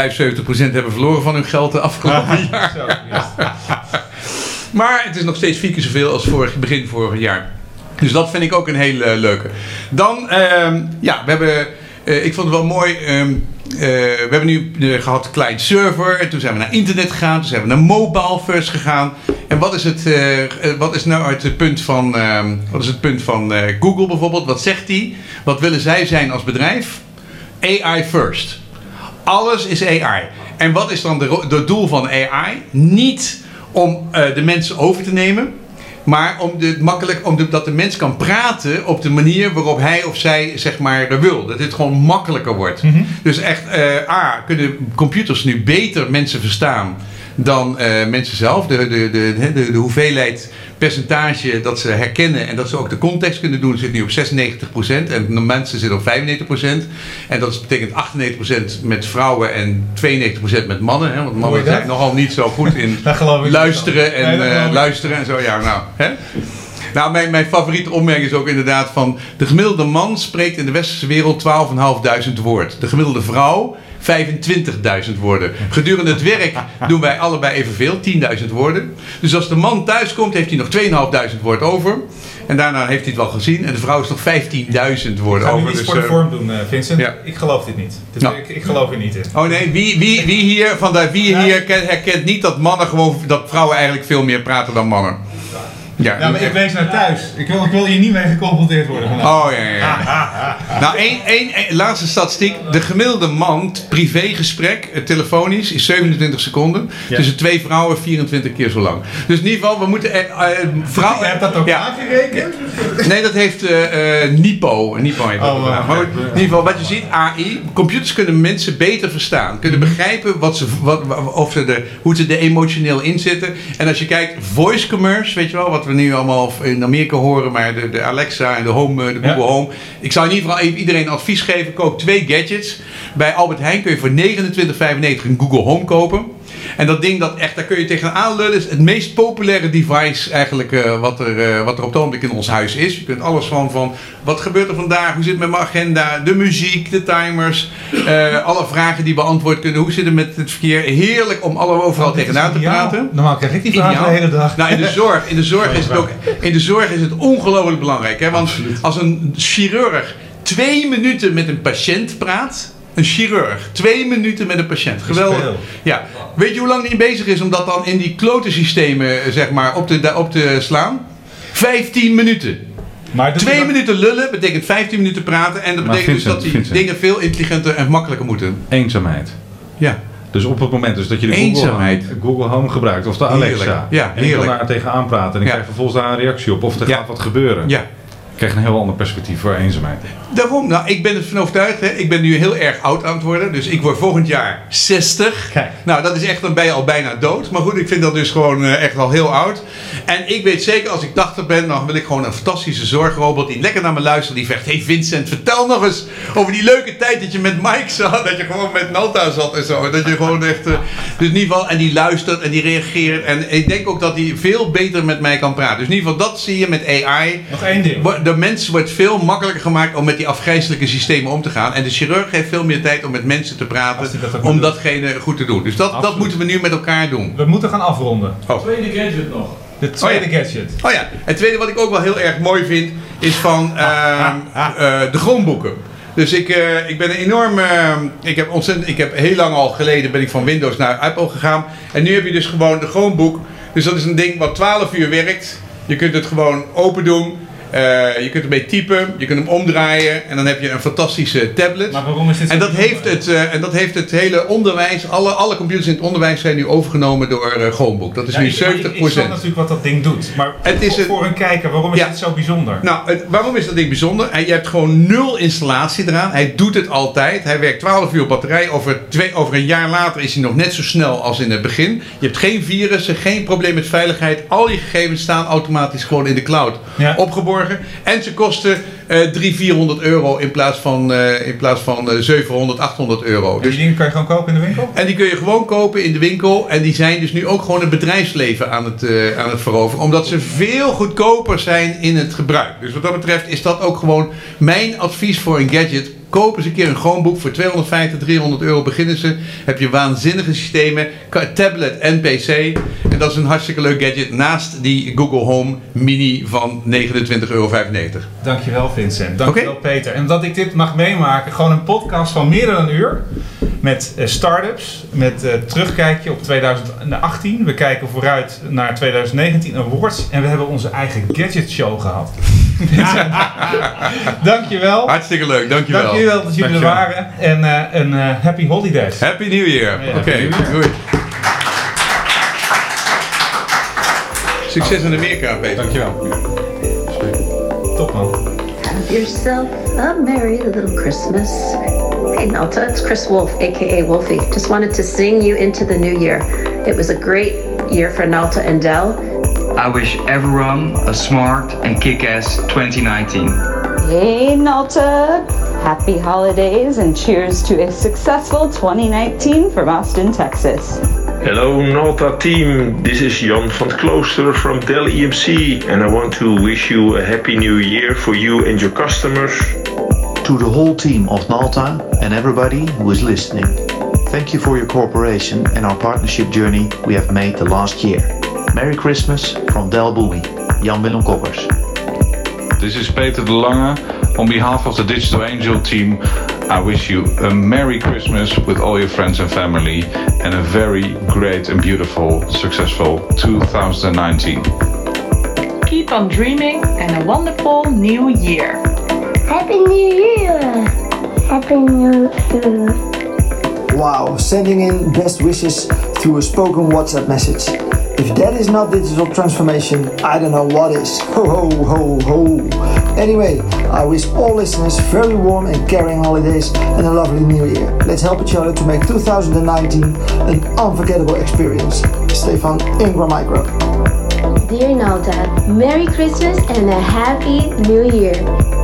hebben verloren van hun geld de afgelopen *laughs* jaar. *laughs* Maar het is nog steeds vier keer zoveel als vorig, begin vorig jaar. Dus dat vind ik ook een hele eh, leuke. Dan, ehm, ja, we hebben, eh, ik vond het wel mooi. ehm, eh, we hebben nu eh, gehad client server. En toen zijn we naar internet gegaan. Toen zijn we naar mobile first gegaan. En wat is, het, wat is nou uit het punt van, ehm, wat is het punt van Google bijvoorbeeld? Wat zegt hij? Wat willen zij zijn als bedrijf? AI first. Alles is AI. En wat is dan de doel van AI? Niet om eh, de mensen over te nemen. Maar om, de, makkelijk, om de, dat de mens kan praten op de manier waarop hij of zij zeg maar wil. Dat dit gewoon makkelijker wordt. Dus echt, eh, A, kunnen computers nu beter mensen verstaan dan eh, mensen zelf. De, de, de, de, hoeveelheid percentage dat ze herkennen en dat ze ook de context kunnen doen zit nu op 96% en de mensen zitten op 95%. En dat betekent 98% met vrouwen en 92% met mannen. Hè? Want mannen zijn nogal niet zo goed in *laughs* luisteren en Nee, eh, luisteren en zo. Ja, nou, hè? Nou, mijn, mijn favoriete opmerking is ook inderdaad van... de gemiddelde man spreekt in de westerse wereld 12.500 woord. De gemiddelde vrouw 25.000 woorden. Gedurende het werk doen wij allebei evenveel, 10.000 woorden. Dus als de man thuis komt, heeft hij nog 2.500 woord over. En daarna heeft hij het wel gezien. En de vrouw is nog 15.000 woorden over. iets Dus, voor de eh, vorm doen, eh, Vincent? ja. Ik geloof dit niet. Dus Nou. ik, ik geloof er niet in. Oh nee, wie, wie, wie hier, van de, wie hier ken- herkent niet dat mannen gewoon, dat vrouwen eigenlijk veel meer praten dan mannen? Ja, Ja, maar ik wees naar thuis. Ik wil, ik wil hier niet mee geconfronteerd worden vandaag. Oh ja, ja, ja. *laughs* nou, één, één, één- laatste statistiek. De gemiddelde man, privégesprek, eh, telefonisch, is 27 seconden. Ja. Tussen twee vrouwen 24 keer zo lang. Dus in ieder geval, we moeten... eh, eh, vrouwen, Je hebt dat ook ja. aangerekend? Nee, dat heeft eh, eh, Nipo. Nipo heeft dat Oh, gedaan. Maar in ieder geval, wat je ziet, AI. Computers kunnen mensen beter verstaan. Kunnen Mhm. begrijpen wat ze, wat, of ze er, hoe ze er emotioneel in zitten. En als je kijkt, voice commerce, weet je wel, wat we nu allemaal in Amerika horen, maar de, de Alexa en de, home, eh, de Google Home. Ik zou in ieder geval even iedereen advies geven, koop twee gadgets. Bij Albert Heijn kun je voor 29,95 een Google Home kopen. En dat ding, dat echt, daar kun je tegenaan lullen. is het meest populaire device eigenlijk eh, wat, er, eh, wat er op het ogenblik in ons huis is. Je kunt alles van, van wat gebeurt er vandaag, hoe zit het met mijn agenda, de muziek, de timers, eh, alle vragen die beantwoord kunnen, hoe zit het met het verkeer. Heerlijk om alle overal Oh, tegenaan te praten. Normaal krijg ik die vragen de hele dag. Nou, in de zorg, in de zorg is het ook, in de zorg is het ongelooflijk belangrijk. Hè? Want als een chirurg twee minuten met een patiënt praat, een chirurg, twee minuten met een patiënt. Geweldig. Ja. Weet je hoe lang die bezig is om dat dan in die klote systemen eh, zeg maar, op, te, op te slaan? 15 minuten. Maar Twee minuten lullen betekent 15 minuten praten. En dat betekent dus dat die Vincent. dingen veel intelligenter en makkelijker moeten. Eenzaamheid. Ja. Dus op het moment dus dat je de Google Home, Eenzaamheid. Google Home gebruikt of de Heerlijk. Alexa. Ja, en je heerlijk. daar tegenaan praten en ik Ja. krijg vervolgens daar een reactie op of er Ja. gaat wat gebeuren. Ja. Krijg je een heel ander perspectief voor eenzaamheid. Daarom, nou, ik ben ervan overtuigd. Hè. Ik ben nu heel erg oud aan het worden. Dus ik word volgend jaar 60. Nou, dat is echt, dan ben je al bijna dood. Maar goed, ik vind dat dus gewoon eh, echt al heel oud. En ik weet zeker, als ik 80 ben, dan wil ik gewoon een fantastische zorgrobot die lekker naar me luistert. Die zegt, hey Vincent, vertel nog eens over die leuke tijd dat je met Mike zat. Dat je gewoon met Nalta zat en zo. Dat je gewoon echt, eh, dus in ieder geval, en die luistert en die reageert. En ik denk ook dat hij veel beter met mij kan praten. Dus in ieder geval, dat zie je met AI. Nog één ding. De mens wordt veel makkelijker gemaakt om met die afgrijzelijke systemen om te gaan. En de chirurg heeft veel meer tijd om met mensen te praten. Om datgene goed te doen. Dus dat, dat moeten we nu met elkaar doen. We moeten gaan afronden. Oh. Tweede gadget nog. De tweede gadget. Oh ja, het tweede wat ik ook wel heel erg mooi vind, is van ehm, eh, de Chromeboeken. Dus ik, eh, ik ben een enorm. eh, ik heb ontzettend. Ik heb heel lang al geleden ben ik van Windows naar Apple gegaan. En nu heb je dus gewoon de Chromebook. Dus dat is een ding wat 12 uur werkt. Je kunt het gewoon open doen. Eh, je kunt ermee typen, je kunt hem omdraaien en dan heb je een fantastische tablet. Maar waarom is dit en dat, heeft het, eh, en dat heeft het hele onderwijs, alle, alle computers in het onderwijs zijn nu overgenomen door eh, Chromebook. Dat is Ja, nu ik- 70%. Ik, ik snap natuurlijk wat dat ding doet. Maar Het is voor, een kijker, waarom is Ja. het zo bijzonder? Nou, het- waarom is dat ding bijzonder? Hij- Je hebt gewoon nul installatie eraan. Hij doet het altijd. Hij werkt 12 uur op batterij. Over, twee, over een jaar later is hij nog net zo snel als in het begin. Je hebt geen virussen, geen probleem met veiligheid. Al je gegevens staan automatisch gewoon in de cloud opgeborgen. En ze kosten eh 300, 400 euro in plaats van, eh, in plaats van eh, 700, 800 euro. Dus die dingen kan je gewoon kopen in de winkel? En die kun je gewoon kopen in de winkel. En die zijn dus nu ook gewoon het bedrijfsleven aan het, eh, aan het veroveren. Omdat ze veel goedkoper zijn in het gebruik. Dus wat dat betreft is dat ook gewoon mijn advies voor een gadget. Koop eens een keer een Chromebook voor 250, 300 euro beginnen ze. Heb je waanzinnige systemen, tablet en PC. En dat is een hartstikke leuk gadget naast die Google Home Mini van 29,95 euro. Dankjewel Vincent. Dankjewel Peter. En dat ik dit mag meemaken, gewoon een podcast van meer dan een uur. Met eh, start-ups, met eh, terugkijkje op 2018. We kijken vooruit naar 2019 Awards. En we hebben onze eigen gadget show gehad. *laughs* dankjewel. Hartstikke leuk, dankjewel. Dankjewel dat jullie er waren. En eh, een eh, happy holidays. Happy New Year. Ja, Oké, doei. Succes in Amerika, Peter. Dankjewel. Top man. Have yourself a merry little Christmas. Hey Nalta, it's Chris Wolf, aka Wolfie. Just wanted to sing you into the new year. It was a great year for Nalta and Dell. I wish everyone a smart and kick-ass 2019. Hey Nalta! Happy holidays and cheers to a successful 2019 from Austin, Texas. Hello Nalta team, this is Jan van het Klooster from Dell EMC and I want to wish you a happy new year for you and your customers. To the whole team of Nalta and everybody who is listening, thank you for your cooperation and our partnership journey we have made the last year. Merry Christmas from Del Bowie, Jan Willem Koppers. This is Peter de Lange. On behalf of the Digital Angel team, I wish you a Merry Christmas with all your friends and family and a very great and beautiful, successful 2019. Keep on dreaming and a wonderful new year. Happy New Year! Happy New Year! Wow, sending in best wishes through a spoken WhatsApp message. If that is not digital transformation, I don't know what is. Ho ho ho ho. Anyway, I wish all listeners very warm and caring holidays and a lovely new year. Let's help each other to make 2019 an unforgettable experience. Stefan Ingram Micro. Dear Nalta, Merry Christmas and a Happy New Year!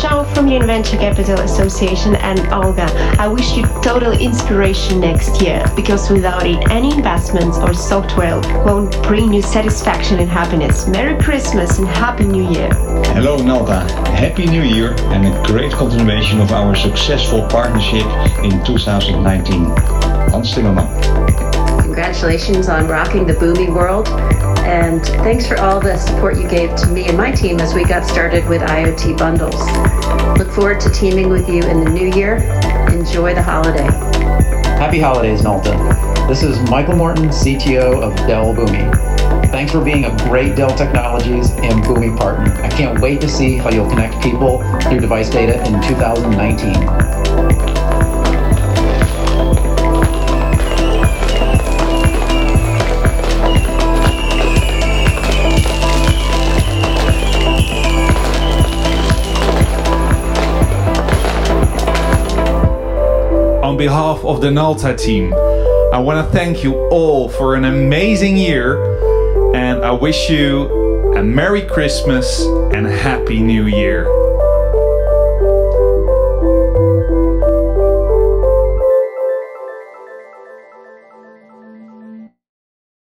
Ciao from the Venture Capital Association and Olga. I wish you total inspiration next year because without it, any investments or software won't bring you satisfaction and happiness. Merry Christmas and Happy New Year. Hello Nalta, Happy New Year and a great continuation of our successful partnership in 2019. Hans Timmerman. Congratulations on rocking the Boomi world. And thanks for all the support you gave to me and my team as we got started with IoT bundles. Look forward to teaming with you in the new year. Enjoy the holiday. Happy holidays, Nalta. This is Michael Morton, CTO of Dell Boomi. Thanks for being a great Dell Technologies and Boomi partner. I can't wait to see how you'll connect people through device data in 2019. Behalf of the Nalta team, I want to thank you all for an amazing year and I wish you a Merry Christmas and a Happy New Year.